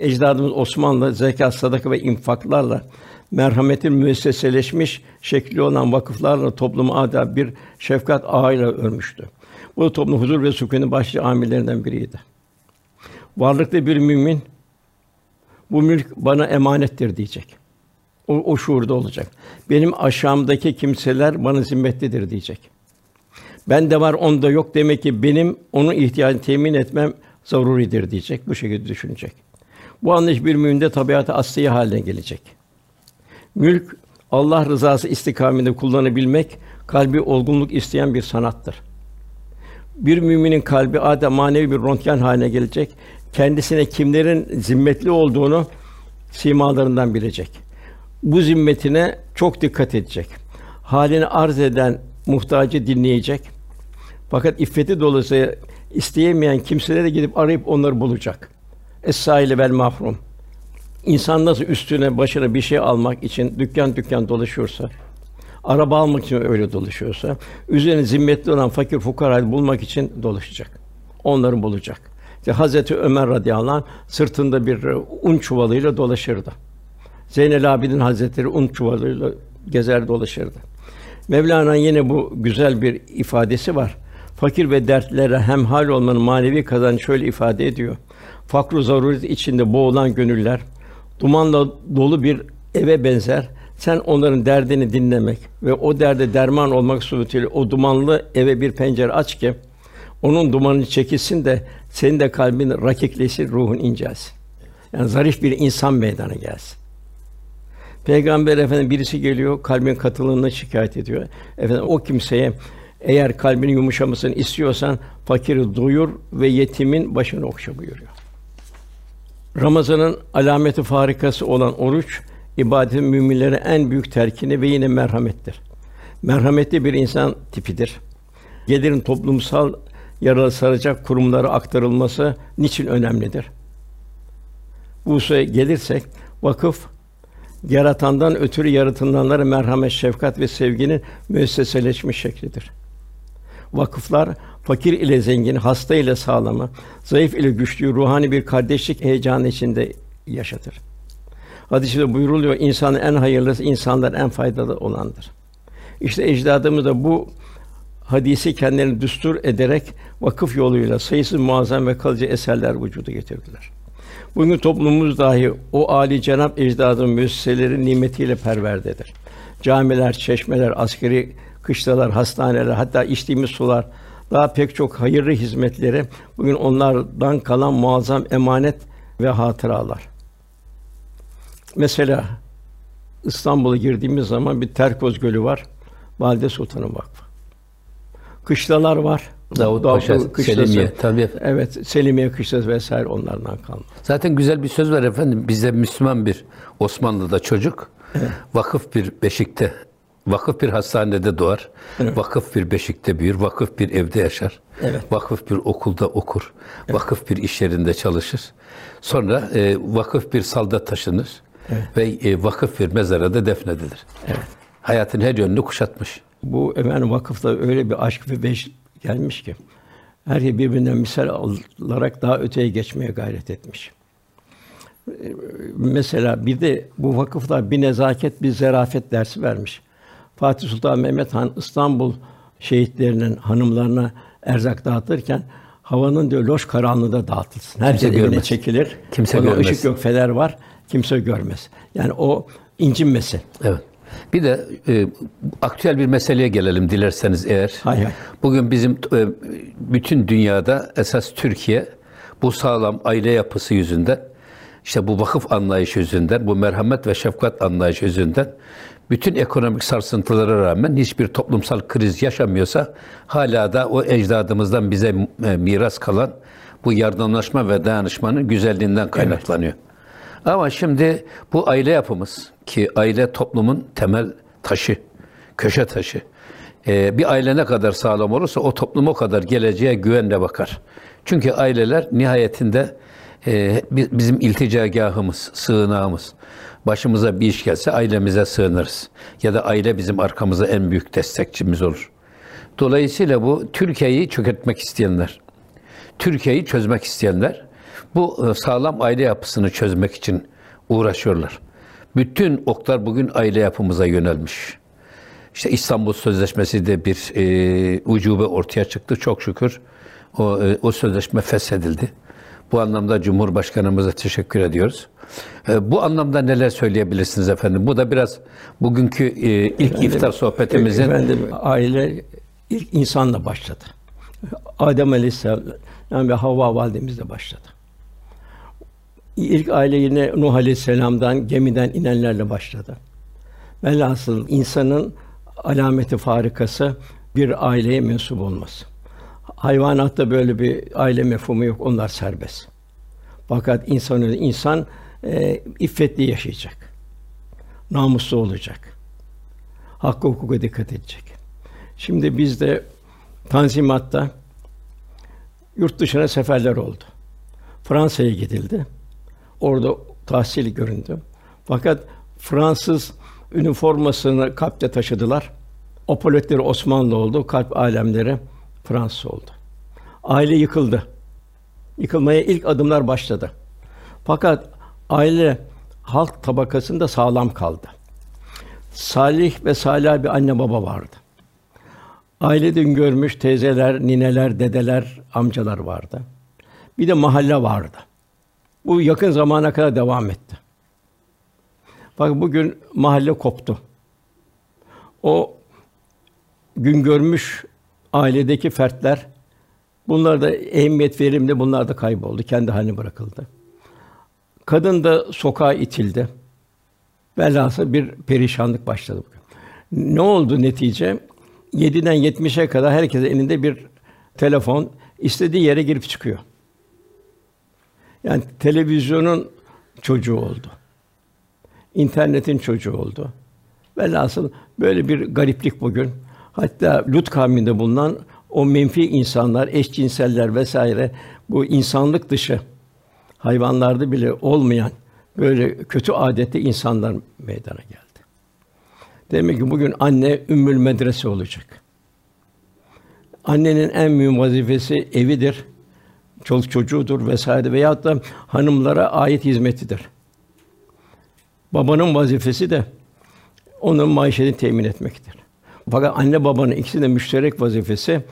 Ecdadımız Osmanlı zekat, sadaka ve infaklarla merhametin müesseseleşmiş şekli olan vakıflarla toplumu adeta bir şefkat ağıyla örmüştü. Bu toplum huzur ve sükunun başlı amillerinden biriydi. Varlıklı bir mümin bu mülk bana emanettir diyecek. O, o şuurda olacak. Benim aşağımdaki kimseler bana zimmetlidir diyecek. Ben de var, onda yok demek ki benim onun ihtiyacını temin etmem zaruridir diyecek. Bu şekilde düşünecek. Bu anlayış bir müminde tabiatı asliye haline gelecek. Mülk Allah rızası istikaminde kullanabilmek kalbi olgunluk isteyen bir sanattır. Bir müminin kalbi adeta manevi bir röntgen haline gelecek. Kendisine kimlerin zimmetli olduğunu simalarından bilecek. Bu zimmetine çok dikkat edecek. Halini arz eden muhtacı dinleyecek. Fakat iffeti dolayısıyla isteyemeyen kimselere gidip arayıp onları bulacak. Es-sâile vel mahrum. İnsan nasıl üstüne başına bir şey almak için dükkan dükkan dolaşıyorsa, araba almak için öyle dolaşıyorsa, üzerine zimmetli olan fakir fukarayı bulmak için dolaşacak. Onları bulacak. İşte Hazreti Ömer radıyallahu anh sırtında bir e, un çuvalıyla dolaşırdı. Zeynel Abidin Hazretleri un çuvalıyla gezer dolaşırdı. Mevlana yine bu güzel bir ifadesi var. Fakir ve dertlere hemhal olmanın manevi kazancı şöyle ifade ediyor. Fakru zaruret içinde boğulan gönüller dumanla dolu bir eve benzer. Sen onların derdini dinlemek ve o derde derman olmak suretiyle o dumanlı eve bir pencere aç ki onun dumanı çekilsin de senin de kalbin rakikleşsin, ruhun incelsin. Yani zarif bir insan meydana gelsin. Peygamber efendim birisi geliyor, kalbin katılığını şikayet ediyor. Efendim o kimseye eğer kalbinin yumuşamasını istiyorsan fakiri duyur ve yetimin başını okşa buyuruyor. Ramazanın alameti farikası olan oruç ibadetin müminlere en büyük terkini ve yine merhamettir. Merhametli bir insan tipidir. Gelirin toplumsal yaralı saracak kurumlara aktarılması niçin önemlidir? Bu hususa gelirsek vakıf yaratandan ötürü yaratılanlara merhamet, şefkat ve sevginin müesseseleşmiş şeklidir. Vakıflar fakir ile zengin, hasta ile sağlamı, zayıf ile güçlüyü ruhani bir kardeşlik heyecanı içinde yaşatır. Hadis-i buyuruluyor, insanın en hayırlısı insanlar en faydalı olandır. İşte ecdadımız da bu hadisi kendilerini düstur ederek vakıf yoluyla sayısız muazzam ve kalıcı eserler vücuda getirdiler. Bugün toplumumuz dahi o âli cenap ecdadın müesseseleri nimetiyle perverdedir. Camiler, çeşmeler, askeri kışlalar, hastaneler, hatta içtiğimiz sular, daha pek çok hayırlı hizmetleri bugün onlardan kalan muazzam emanet ve hatıralar. Mesela İstanbul'a girdiğimiz zaman bir Terkoz Gölü var. Valide Sultan'ın vakfı. Kışlalar var. Davut Davut Paşa, Kışlası. Selimiye, tabii. Evet, Selimiye Kışlası vesaire onlardan kalma. Zaten güzel bir söz var efendim. Bizde Müslüman bir Osmanlı'da çocuk vakıf bir beşikte, vakıf bir hastanede doğar. Vakıf bir beşikte büyür, vakıf bir evde yaşar. Evet. Vakıf bir okulda okur. Vakıf bir iş yerinde çalışır. Sonra e, vakıf bir salda taşınır ve e, vakıf bir mezara da defnedilir. Hayatın her yönünü kuşatmış. Bu efendim vakıfta öyle bir aşk ve beş gelmiş ki her şey birbirinden misal alarak daha öteye geçmeye gayret etmiş. Ee, Mesela bir de bu vakıflar bir nezaket, bir zarafet dersi vermiş. Fatih Sultan Mehmet Han İstanbul şehitlerinin hanımlarına erzak dağıtırken havanın diyor loş karanlığında dağıtılsın. Herkes evine görmez. çekilir. Kimse Ona görmez. ışık yok, fener var. Kimse görmez. Yani o incinmesi. Evet. Bir de e, aktüel bir meseleye gelelim dilerseniz eğer. Hay hay. Bugün bizim e, bütün dünyada esas Türkiye bu sağlam aile yapısı yüzünden, işte bu vakıf anlayışı yüzünden, bu merhamet ve şefkat anlayışı yüzünden bütün ekonomik sarsıntılara rağmen hiçbir toplumsal kriz yaşamıyorsa hala da o ecdadımızdan bize e, miras kalan bu yardımlaşma ve dayanışmanın güzelliğinden kaynaklanıyor. Ama şimdi bu aile yapımız ki aile toplumun temel taşı, köşe taşı. Ee, bir aile ne kadar sağlam olursa o toplum o kadar geleceğe güvenle bakar. Çünkü aileler nihayetinde e, bi- bizim ilticagahımız, sığınağımız. Başımıza bir iş gelse ailemize sığınırız. Ya da aile bizim arkamıza en büyük destekçimiz olur. Dolayısıyla bu Türkiye'yi çökertmek isteyenler, Türkiye'yi çözmek isteyenler bu e, sağlam aile yapısını çözmek için uğraşıyorlar. Bütün oklar bugün aile yapımıza yönelmiş. İşte İstanbul Sözleşmesi de bir e, ucube ortaya çıktı. Çok şükür o, e, o sözleşme feshedildi. Bu anlamda Cumhurbaşkanımıza teşekkür ediyoruz. E, bu anlamda neler söyleyebilirsiniz efendim? Bu da biraz bugünkü e, ilk iftar sohbetimizin Efendim aile ilk insanla başladı. Adem Aleyhisselam yani ve Havva validemizle başladı. İlk aile yine Nuh Aleyhisselam'dan gemiden inenlerle başladı. Velhasıl insanın alameti farikası bir aileye mensup olması. Hayvanatta böyle bir aile mefhumu yok. Onlar serbest. Fakat insan insan e, iffetli yaşayacak. Namuslu olacak. Hakkı hukuka dikkat edecek. Şimdi bizde Tanzimat'ta yurt dışına seferler oldu. Fransa'ya gidildi. Orada tahsil göründü. Fakat Fransız üniformasını kalpte taşıdılar. Apoletleri Osmanlı oldu, kalp alemleri Fransız oldu. Aile yıkıldı. Yıkılmaya ilk adımlar başladı. Fakat aile halk tabakasında sağlam kaldı. Salih ve salih bir anne baba vardı. Ailede görmüş teyzeler, nineler, dedeler, amcalar vardı. Bir de mahalle vardı. Bu yakın zamana kadar devam etti. Fakat bugün mahalle koptu. O gün görmüş ailedeki fertler bunlar da ehemmiyet verimli bunlar da kayboldu. Kendi haline bırakıldı. Kadın da sokağa itildi. Velhasıl bir perişanlık başladı bugün. Ne oldu netice? 7'den 70'e kadar herkesin elinde bir telefon istediği yere girip çıkıyor. Yani televizyonun çocuğu oldu. İnternetin çocuğu oldu. Velhasıl böyle bir gariplik bugün. Hatta Lut kavminde bulunan o menfi insanlar, eşcinseller vesaire bu insanlık dışı hayvanlarda bile olmayan böyle kötü adetli insanlar meydana geldi. Demek ki bugün anne ümmül medrese olacak. Annenin en mühim vazifesi evidir, çoluk çocuğudur vesaire veyahut da hanımlara ait hizmetidir. Babanın vazifesi de onun maişetini temin etmektir. Fakat anne babanın ikisi de müşterek vazifesi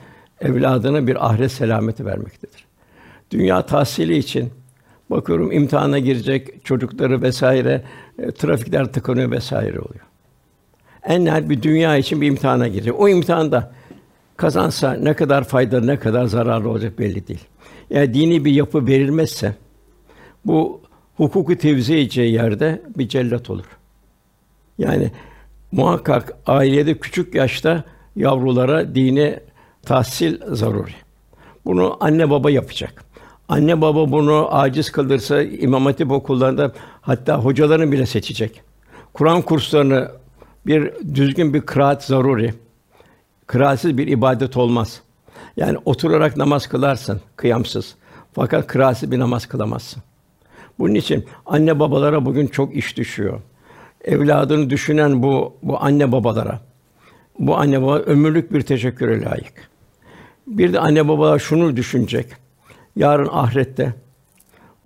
evladına bir ahiret selameti vermektedir. Dünya tahsili için bakıyorum imtihana girecek çocukları vesaire e, trafikler tıkanıyor vesaire oluyor. En nihayet bir dünya için bir imtihana girecek. O imtihanda kazansa ne kadar faydalı, ne kadar zararlı olacak belli değil. Yani dini bir yapı verilmezse bu hukuku tevzi edeceği yerde bir cellat olur. Yani muhakkak ailede küçük yaşta yavrulara dini tahsil zaruri. Bunu anne baba yapacak. Anne baba bunu aciz kalırsa İmam Hatip okullarında hatta hocalarını bile seçecek. Kur'an kurslarını bir düzgün bir kıraat zaruri. Kıraatsiz bir ibadet olmaz. Yani oturarak namaz kılarsın kıyamsız. Fakat kıraatsiz bir namaz kılamazsın. Bunun için anne babalara bugün çok iş düşüyor. Evladını düşünen bu bu anne babalara bu anne baba ömürlük bir teşekküre layık. Bir de anne babalar şunu düşünecek. Yarın ahirette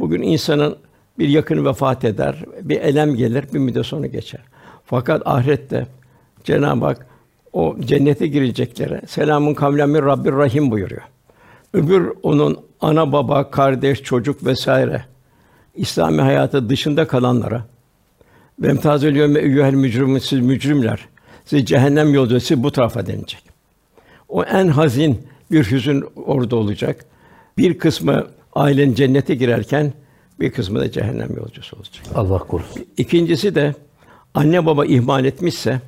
bugün insanın bir yakını vefat eder, bir elem gelir, bir müddet sonra geçer. Fakat ahirette Cenab-ı Hak o cennete gireceklere selamun kavlen min Rabbir Rahim buyuruyor. Öbür onun ana baba, kardeş, çocuk vesaire İslami hayatı dışında kalanlara ve emtazül yevme eyyuhel mücrimun siz mücrimler. Siz cehennem yolcu siz bu tarafa denilecek. O en hazin bir hüzün orada olacak. Bir kısmı ailenin cennete girerken bir kısmı da cehennem yolcusu olacak. Allah korusun. İkincisi de anne baba ihmal etmişse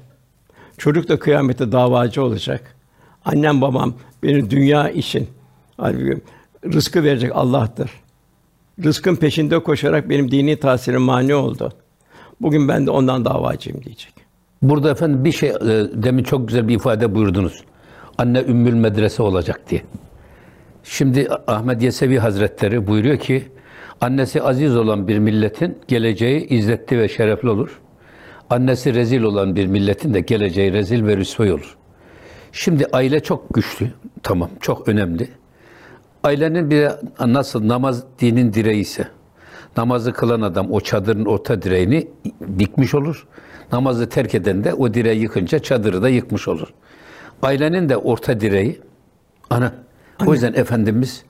çocuk da kıyamette davacı olacak. Annem babam beni dünya için halbuki rızkı verecek Allah'tır. Rızkın peşinde koşarak benim dini tahsilim mani oldu. Bugün ben de ondan davacıyım diyecek. Burada efendim bir şey e, demin çok güzel bir ifade buyurdunuz. Anne ümmül medrese olacak diye. Şimdi Ahmed Yesevi Hazretleri buyuruyor ki annesi aziz olan bir milletin geleceği izzetli ve şerefli olur. Annesi rezil olan bir milletin de geleceği rezil ve rüsvay olur. Şimdi aile çok güçlü. Tamam, çok önemli. Ailenin bir nasıl namaz dinin direği ise namazı kılan adam o çadırın orta direğini dikmiş olur. Namazı terk eden de o direği yıkınca çadırı da yıkmış olur. Ailenin de orta direği ana. O yüzden Efendimiz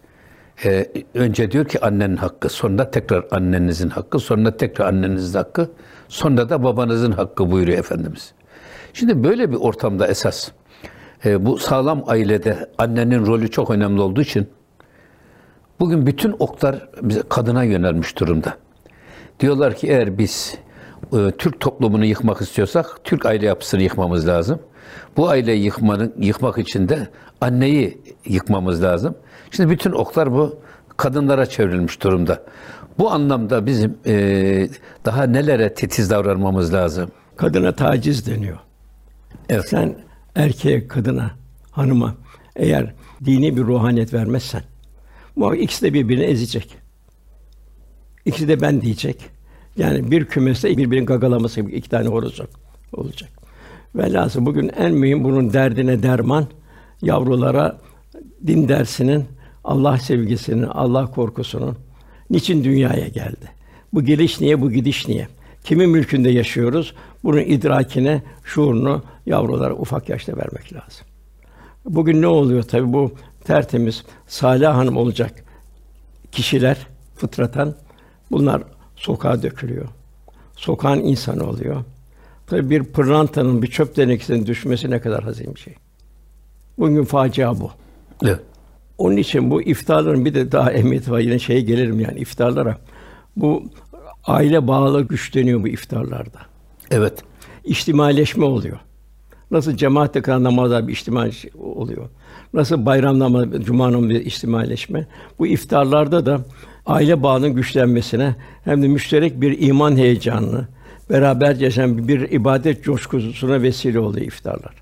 e, önce diyor ki annenin hakkı, sonra tekrar annenizin hakkı, sonra tekrar annenizin hakkı, sonra da babanızın hakkı buyuruyor Efendimiz. Şimdi böyle bir ortamda esas e, bu sağlam ailede annenin rolü çok önemli olduğu için bugün bütün oklar bize kadına yönelmiş durumda. Diyorlar ki eğer biz e, Türk toplumunu yıkmak istiyorsak Türk aile yapısını yıkmamız lazım. Bu aileyi yıkmanın yıkmak için de anneyi yıkmamız lazım. Şimdi bütün oklar bu kadınlara çevrilmiş durumda. Bu anlamda bizim e, daha nelere titiz davranmamız lazım? Kadına taciz deniyor. Evet. Sen erkeğe, kadına, hanıma eğer dini bir ruhaniyet vermezsen muhakkak ikisi de birbirini ezecek. İkisi de ben diyecek. Yani bir kümeste birbirinin gagalaması gibi iki tane horoz olacak. Velhasıl bugün en mühim bunun derdine derman yavrulara din dersinin, Allah sevgisinin, Allah korkusunun niçin dünyaya geldi? Bu geliş niye, bu gidiş niye? Kimin mülkünde yaşıyoruz? Bunun idrakine, şuurunu yavrulara ufak yaşta vermek lazım. Bugün ne oluyor tabii bu tertemiz Salih Hanım olacak kişiler fıtratan bunlar sokağa dökülüyor. Sokağın insanı oluyor. Tabii bir pırlantanın bir çöp tenekesinin düşmesi ne kadar hazin bir şey. Bugün facia bu. Evet. Onun için bu iftarların bir de daha ehemmiyeti var. Yine şeye gelirim yani iftarlara. Bu aile bağlı güçleniyor bu iftarlarda. Evet. İçtimaileşme oluyor. Nasıl cemaatle kılan namazlar bir içtimai oluyor. Nasıl bayram namazı, cuma namazı bir içtimaileşme. Bu iftarlarda da aile bağının güçlenmesine hem de müşterek bir iman heyecanını, beraberce yaşayan bir ibadet coşkusuna vesile oluyor iftarlar.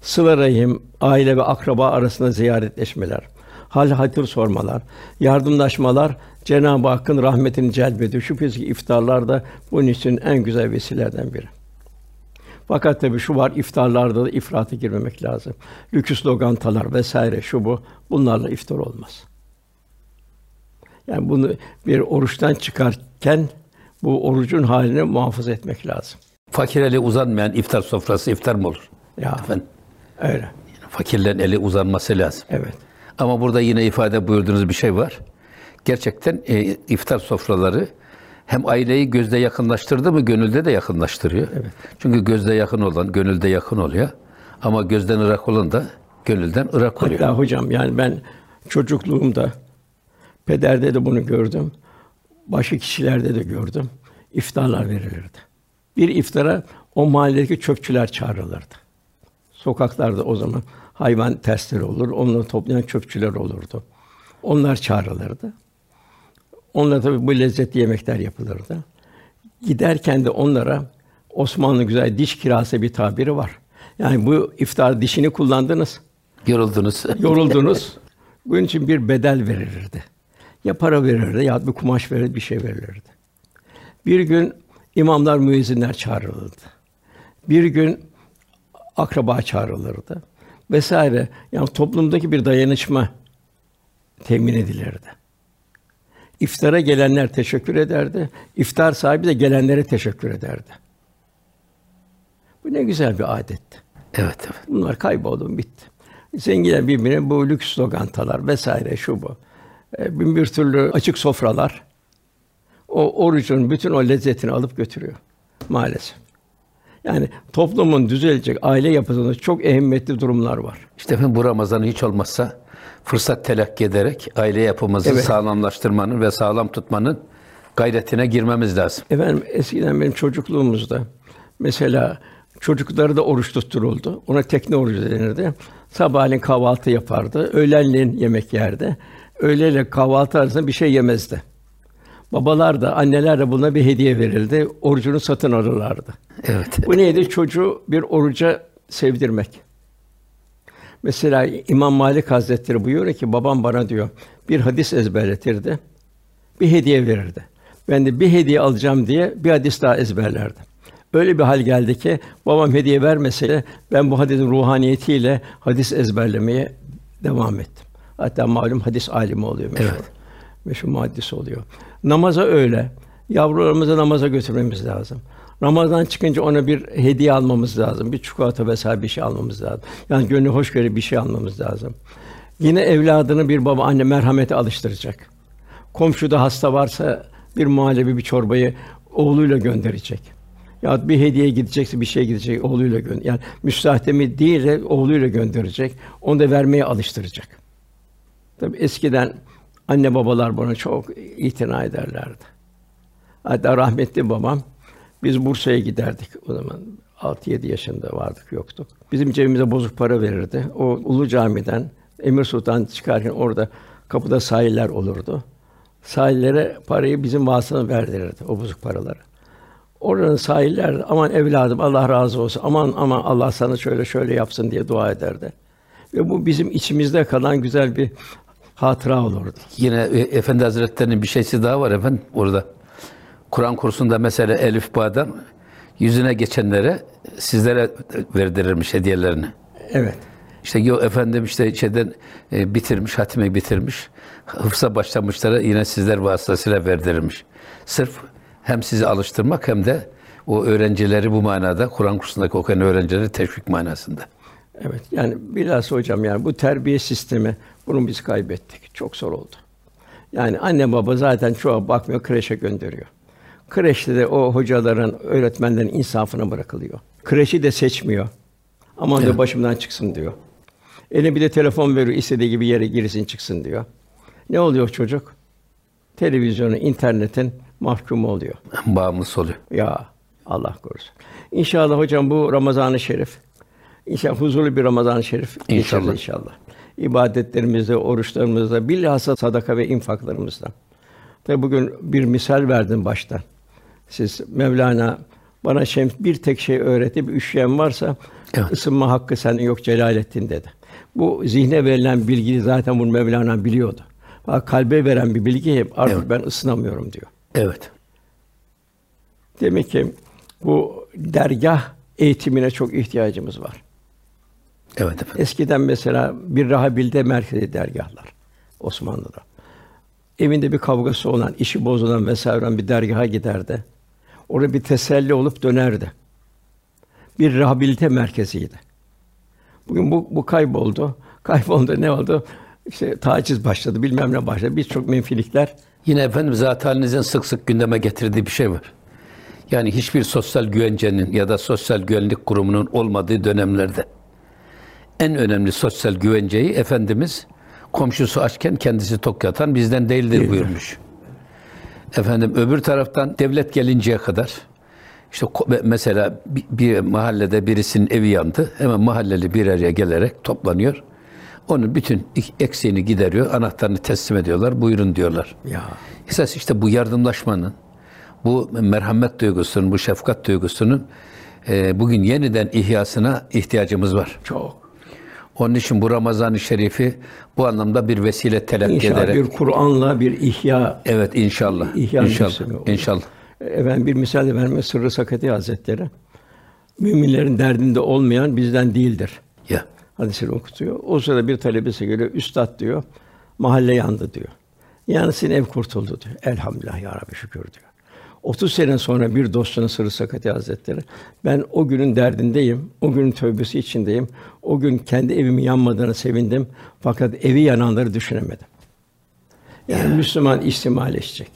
Sıla rahim, aile ve akraba arasında ziyaretleşmeler, hal hatır sormalar, yardımlaşmalar Cenab-ı Hakk'ın rahmetini celbediyor. Şüphesiz ki iftarlar da bunun için en güzel vesilelerden biri. Fakat tabii şu var, iftarlarda da ifrata girmemek lazım. Lüküs lokantalar vesaire şu bu, bunlarla iftar olmaz. Yani bunu bir oruçtan çıkarken bu orucun halini muhafaza etmek lazım. Fakir eli uzanmayan iftar sofrası iftar mı olur? Ya Efendim, öyle. fakirlerin eli uzanması lazım. Evet. Ama burada yine ifade buyurduğunuz bir şey var. Gerçekten e, iftar sofraları hem aileyi gözde yakınlaştırdı mı gönülde de yakınlaştırıyor. Evet. Çünkü gözde yakın olan gönülde yakın oluyor. Ama gözden ırak olan da gönülden ırak oluyor. Hatta hocam yani ben çocukluğumda pederde de bunu gördüm. Başka kişilerde de gördüm. İftarlar verilirdi. Bir iftara o mahalledeki çöpçüler çağrılırdı. Sokaklarda o zaman hayvan testleri olur, onları toplayan çöpçüler olurdu. Onlar çağrılırdı. Onlara tabii bu lezzetli yemekler yapılırdı. Giderken de onlara Osmanlı güzel diş kirası bir tabiri var. Yani bu iftar dişini kullandınız, Yoruldunuz. (laughs) yoruldunuz. Bunun için bir bedel verilirdi. Ya para verirdi ya bir kumaş verir bir şey verilirdi. Bir gün imamlar, müezzinler çağrılırdı. Bir gün akraba çağrılırdı vesaire. Yani toplumdaki bir dayanışma temin edilirdi. İftara gelenler teşekkür ederdi. İftar sahibi de gelenlere teşekkür ederdi. Bu ne güzel bir adetti. Evet, evet. Bunlar kayboldu, bitti. Zenginler birbirine bu lüks lokantalar vesaire şu bu. E, bin bir türlü açık sofralar o orucun bütün o lezzetini alıp götürüyor maalesef. Yani toplumun düzelecek aile yapısında çok ehemmiyetli durumlar var. İşte efendim bu Ramazan'ı hiç olmazsa fırsat telakki ederek aile yapımızı Evet. sağlamlaştırmanın ve sağlam tutmanın gayretine girmemiz lazım. Efendim eskiden benim çocukluğumuzda mesela çocukları da oruç tutturuldu. Ona tekne orucu denirdi. Sabahleyin kahvaltı yapardı. Öğlenleyin yemek yerdi. Öğleyle kahvaltı arasında bir şey yemezdi. Babalar da, anneler de buna bir hediye verildi. Orucunu satın alırlardı. Evet. Bu neydi? Çocuğu bir oruca sevdirmek. Mesela İmam Malik Hazretleri buyuruyor ki babam bana diyor bir hadis ezberletirdi. Bir hediye verirdi. Ben de bir hediye alacağım diye bir hadis daha ezberlerdim. Öyle bir hal geldi ki babam hediye vermese ben bu hadisin ruhaniyetiyle hadis ezberlemeye devam ettim. Hatta malum hadis alimi oluyor meşhur. Evet. Meşhur muhaddis oluyor. Namaza öyle. Yavrularımızı namaza götürmemiz lazım. Ramazan çıkınca ona bir hediye almamız lazım. Bir çikolata vesaire bir şey almamız lazım. Yani gönlü hoş göre bir şey almamız lazım. Yine evladını bir baba anne merhamete alıştıracak. Komşuda hasta varsa bir muhallebi bir çorbayı oğluyla gönderecek. Ya bir hediye gidecekse bir şey gidecek oğluyla gönder. Yani müstahdemi değil de oğluyla gönderecek. Onu da vermeye alıştıracak. Tabii eskiden anne babalar buna çok itina ederlerdi. Hatta rahmetli babam biz Bursa'ya giderdik o zaman 6-7 yaşında vardık yoktuk. Bizim cebimize bozuk para verirdi. O Ulu Cami'den Emir Sultan çıkarken orada kapıda sahiller olurdu. Sahillere parayı bizim vasıtana verdirirdi o bozuk paraları. Oranın sahiller aman evladım Allah razı olsun. Aman aman Allah sana şöyle şöyle yapsın diye dua ederdi. Ve bu bizim içimizde kalan güzel bir hatıra olurdu. Yine e, Efendi Hazretleri'nin bir şeysi daha var efendim orada. Kur'an kursunda mesela Elif Bağ'dan yüzüne geçenlere sizlere verdirirmiş hediyelerini. Evet. İşte yo efendim işte şeyden e, bitirmiş, hatime bitirmiş. Hıfza başlamışlara yine sizler vasıtasıyla verdirilmiş. Sırf hem sizi alıştırmak hem de o öğrencileri bu manada Kur'an kursundaki okuyan öğrencileri teşvik manasında. Evet. Yani bilhassa hocam yani bu terbiye sistemi bunu biz kaybettik. Çok zor oldu. Yani anne baba zaten çoğu bakmıyor, kreşe gönderiyor. Kreşte de o hocaların, öğretmenlerin insafına bırakılıyor. Kreşi de seçmiyor. Aman diyor başımdan çıksın diyor. Eline bir de telefon veriyor, istediği gibi yere girsin çıksın diyor. Ne oluyor çocuk? Televizyonu, internetin mahkumu oluyor. Bağımlısı oluyor. Ya Allah korusun. İnşallah hocam bu Ramazan-ı Şerif İnşallah huzurlu bir Ramazan-ı Şerif İnşallah. inşallah. İbadetlerimizde, oruçlarımızda, bilhassa sadaka ve infaklarımızda. Tabi bugün bir misal verdim baştan. Siz Mevlana bana şems bir tek şey öğretti. Bir üşüyen varsa Evet. ısınma hakkı senin yok Celalettin dedi. Bu zihne verilen bilgiyi zaten bunu Mevlana biliyordu. Bak kalbe veren bir bilgi hep artık Evet. ben ısınamıyorum diyor. Evet. Demek ki bu dergah eğitimine çok ihtiyacımız var. Evet efendim. Eskiden mesela bir rahabilde merkezi dergahlar Osmanlı'da. Evinde bir kavgası olan, işi bozulan vesaire olan bir dergaha giderdi. Orada bir teselli olup dönerdi. Bir rehabilite merkeziydi. Bugün bu, bu kayboldu. (laughs) Kayboldu ne oldu? İşte taciz başladı, bilmem ne başladı. Birçok menfilikler Yine efendim zat halinizin sık sık gündeme getirdiği bir şey var. Yani hiçbir sosyal güvencenin ya da sosyal güvenlik kurumunun olmadığı dönemlerde en önemli sosyal güvenceyi Efendimiz komşusu açken kendisi tok yatan bizden değildir buyurmuş. Efendim öbür taraftan devlet gelinceye kadar işte mesela bir, bir mahallede birisinin evi yandı. Hemen mahalleli bir araya gelerek toplanıyor. Onun bütün eksiğini gideriyor. Anahtarını teslim ediyorlar. Buyurun diyorlar. ya Esas işte bu yardımlaşmanın, bu merhamet duygusunun, bu şefkat duygusunun e, bugün yeniden ihyasına ihtiyacımız var. çok. Onun için bu Ramazan-ı Şerif'i bu anlamda bir vesile telakki İnşallah ederek. bir Kur'an'la bir ihya Evet inşallah. İhya inşallah. İnşallah. Efendim bir misal de vermek Sırrı Sakati Hazretleri. Müminlerin derdinde olmayan bizden değildir. Ya. Hadisini okutuyor. O sırada bir talebesi geliyor. Üstad diyor. Mahalle yandı diyor. Yani senin ev kurtuldu diyor. Elhamdülillah ya Rabbi şükür diyor. 30 sene sonra bir dostunun Sırrı Sakati Hazretleri. Ben o günün derdindeyim. O günün tövbesi içindeyim. O gün kendi evimin yanmadığını sevindim. Fakat evi yananları düşünemedim. Yani Müslüman ihtimalleşecek.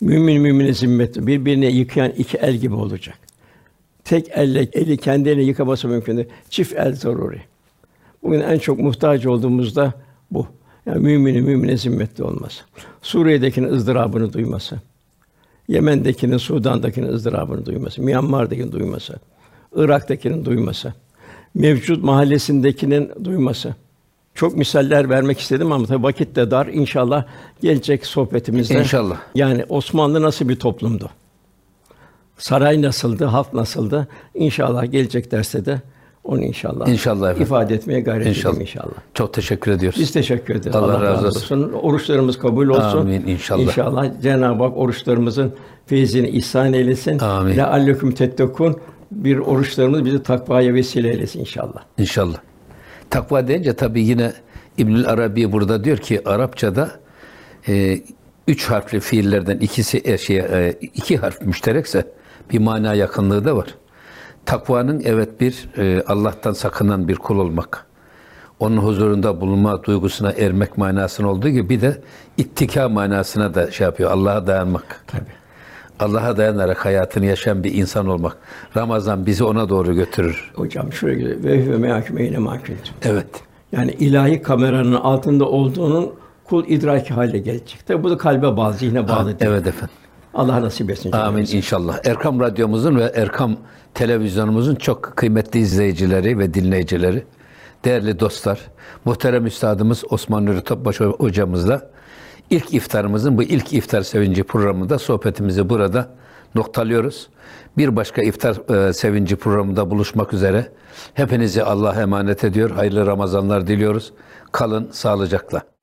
Mümin mümine zimmetli. Birbirini yıkayan iki el gibi olacak. Tek elle eli kendi elini yıkaması mümkün değil. Çift el zaruri. Bugün en çok muhtaç olduğumuzda bu. Yani müminin mümine zimmetli olması. Suriye'dekinin ızdırabını duyması. Yemen'dekinin, Sudan'dakinin ızdırabını duyması. Myanmar'dakinin duyması. Irak'takinin duyması. Mevcut mahallesindekinin duyması. Çok misaller vermek istedim ama tabii vakit de dar. İnşallah gelecek sohbetimizde. İnşallah. Yani Osmanlı nasıl bir toplumdu? Saray nasıldı? Halk nasıldı? İnşallah gelecek derste de onu inşallah, İnşallah efendim. ifade etmeye gayret İnşallah. inşallah. Çok teşekkür ediyoruz. Biz teşekkür ederiz. Allah razı olsun. Oruçlarımız kabul olsun. Amin, inşallah. İnşallah Cenab-ı Hak oruçlarımızın feyzini ihsan eylesin. Amin. Lealleküm tettekûn bir oruçlarımız bizi takvaya vesile eylesin inşallah. İnşallah. Takva deyince tabii yine İbnül Arabi burada diyor ki Arapçada e, üç harfli fiillerden ikisi e, şey, e, iki harf müşterekse bir mana yakınlığı da var. Takvanın evet bir e, Allah'tan sakınan bir kul olmak. Onun huzurunda bulunma duygusuna ermek manasının olduğu gibi bir de ittika manasına da şey yapıyor. Allah'a dayanmak. Tabii. Allah'a dayanarak hayatını yaşayan bir insan olmak. Ramazan bizi ona doğru götürür. Hocam şöyle. Ve ve mahkûmtüm. Evet. Yani ilahi kameranın altında olduğunun kul idraki hale gelecek. Tabi bu da kalbe bağlı, zihne bağlı değil. Evet efendim. Allah nasip etsin. Amin inşallah. Erkam Radyomuzun ve Erkam Televizyonumuzun çok kıymetli izleyicileri ve dinleyicileri, değerli dostlar, muhterem üstadımız Osman Nuri Topbaş hocamızla ilk iftarımızın bu ilk iftar sevinci programında sohbetimizi burada noktalıyoruz. Bir başka iftar e, sevinci programında buluşmak üzere. Hepinizi Allah'a emanet ediyor. Hayırlı Ramazanlar diliyoruz. Kalın sağlıcakla.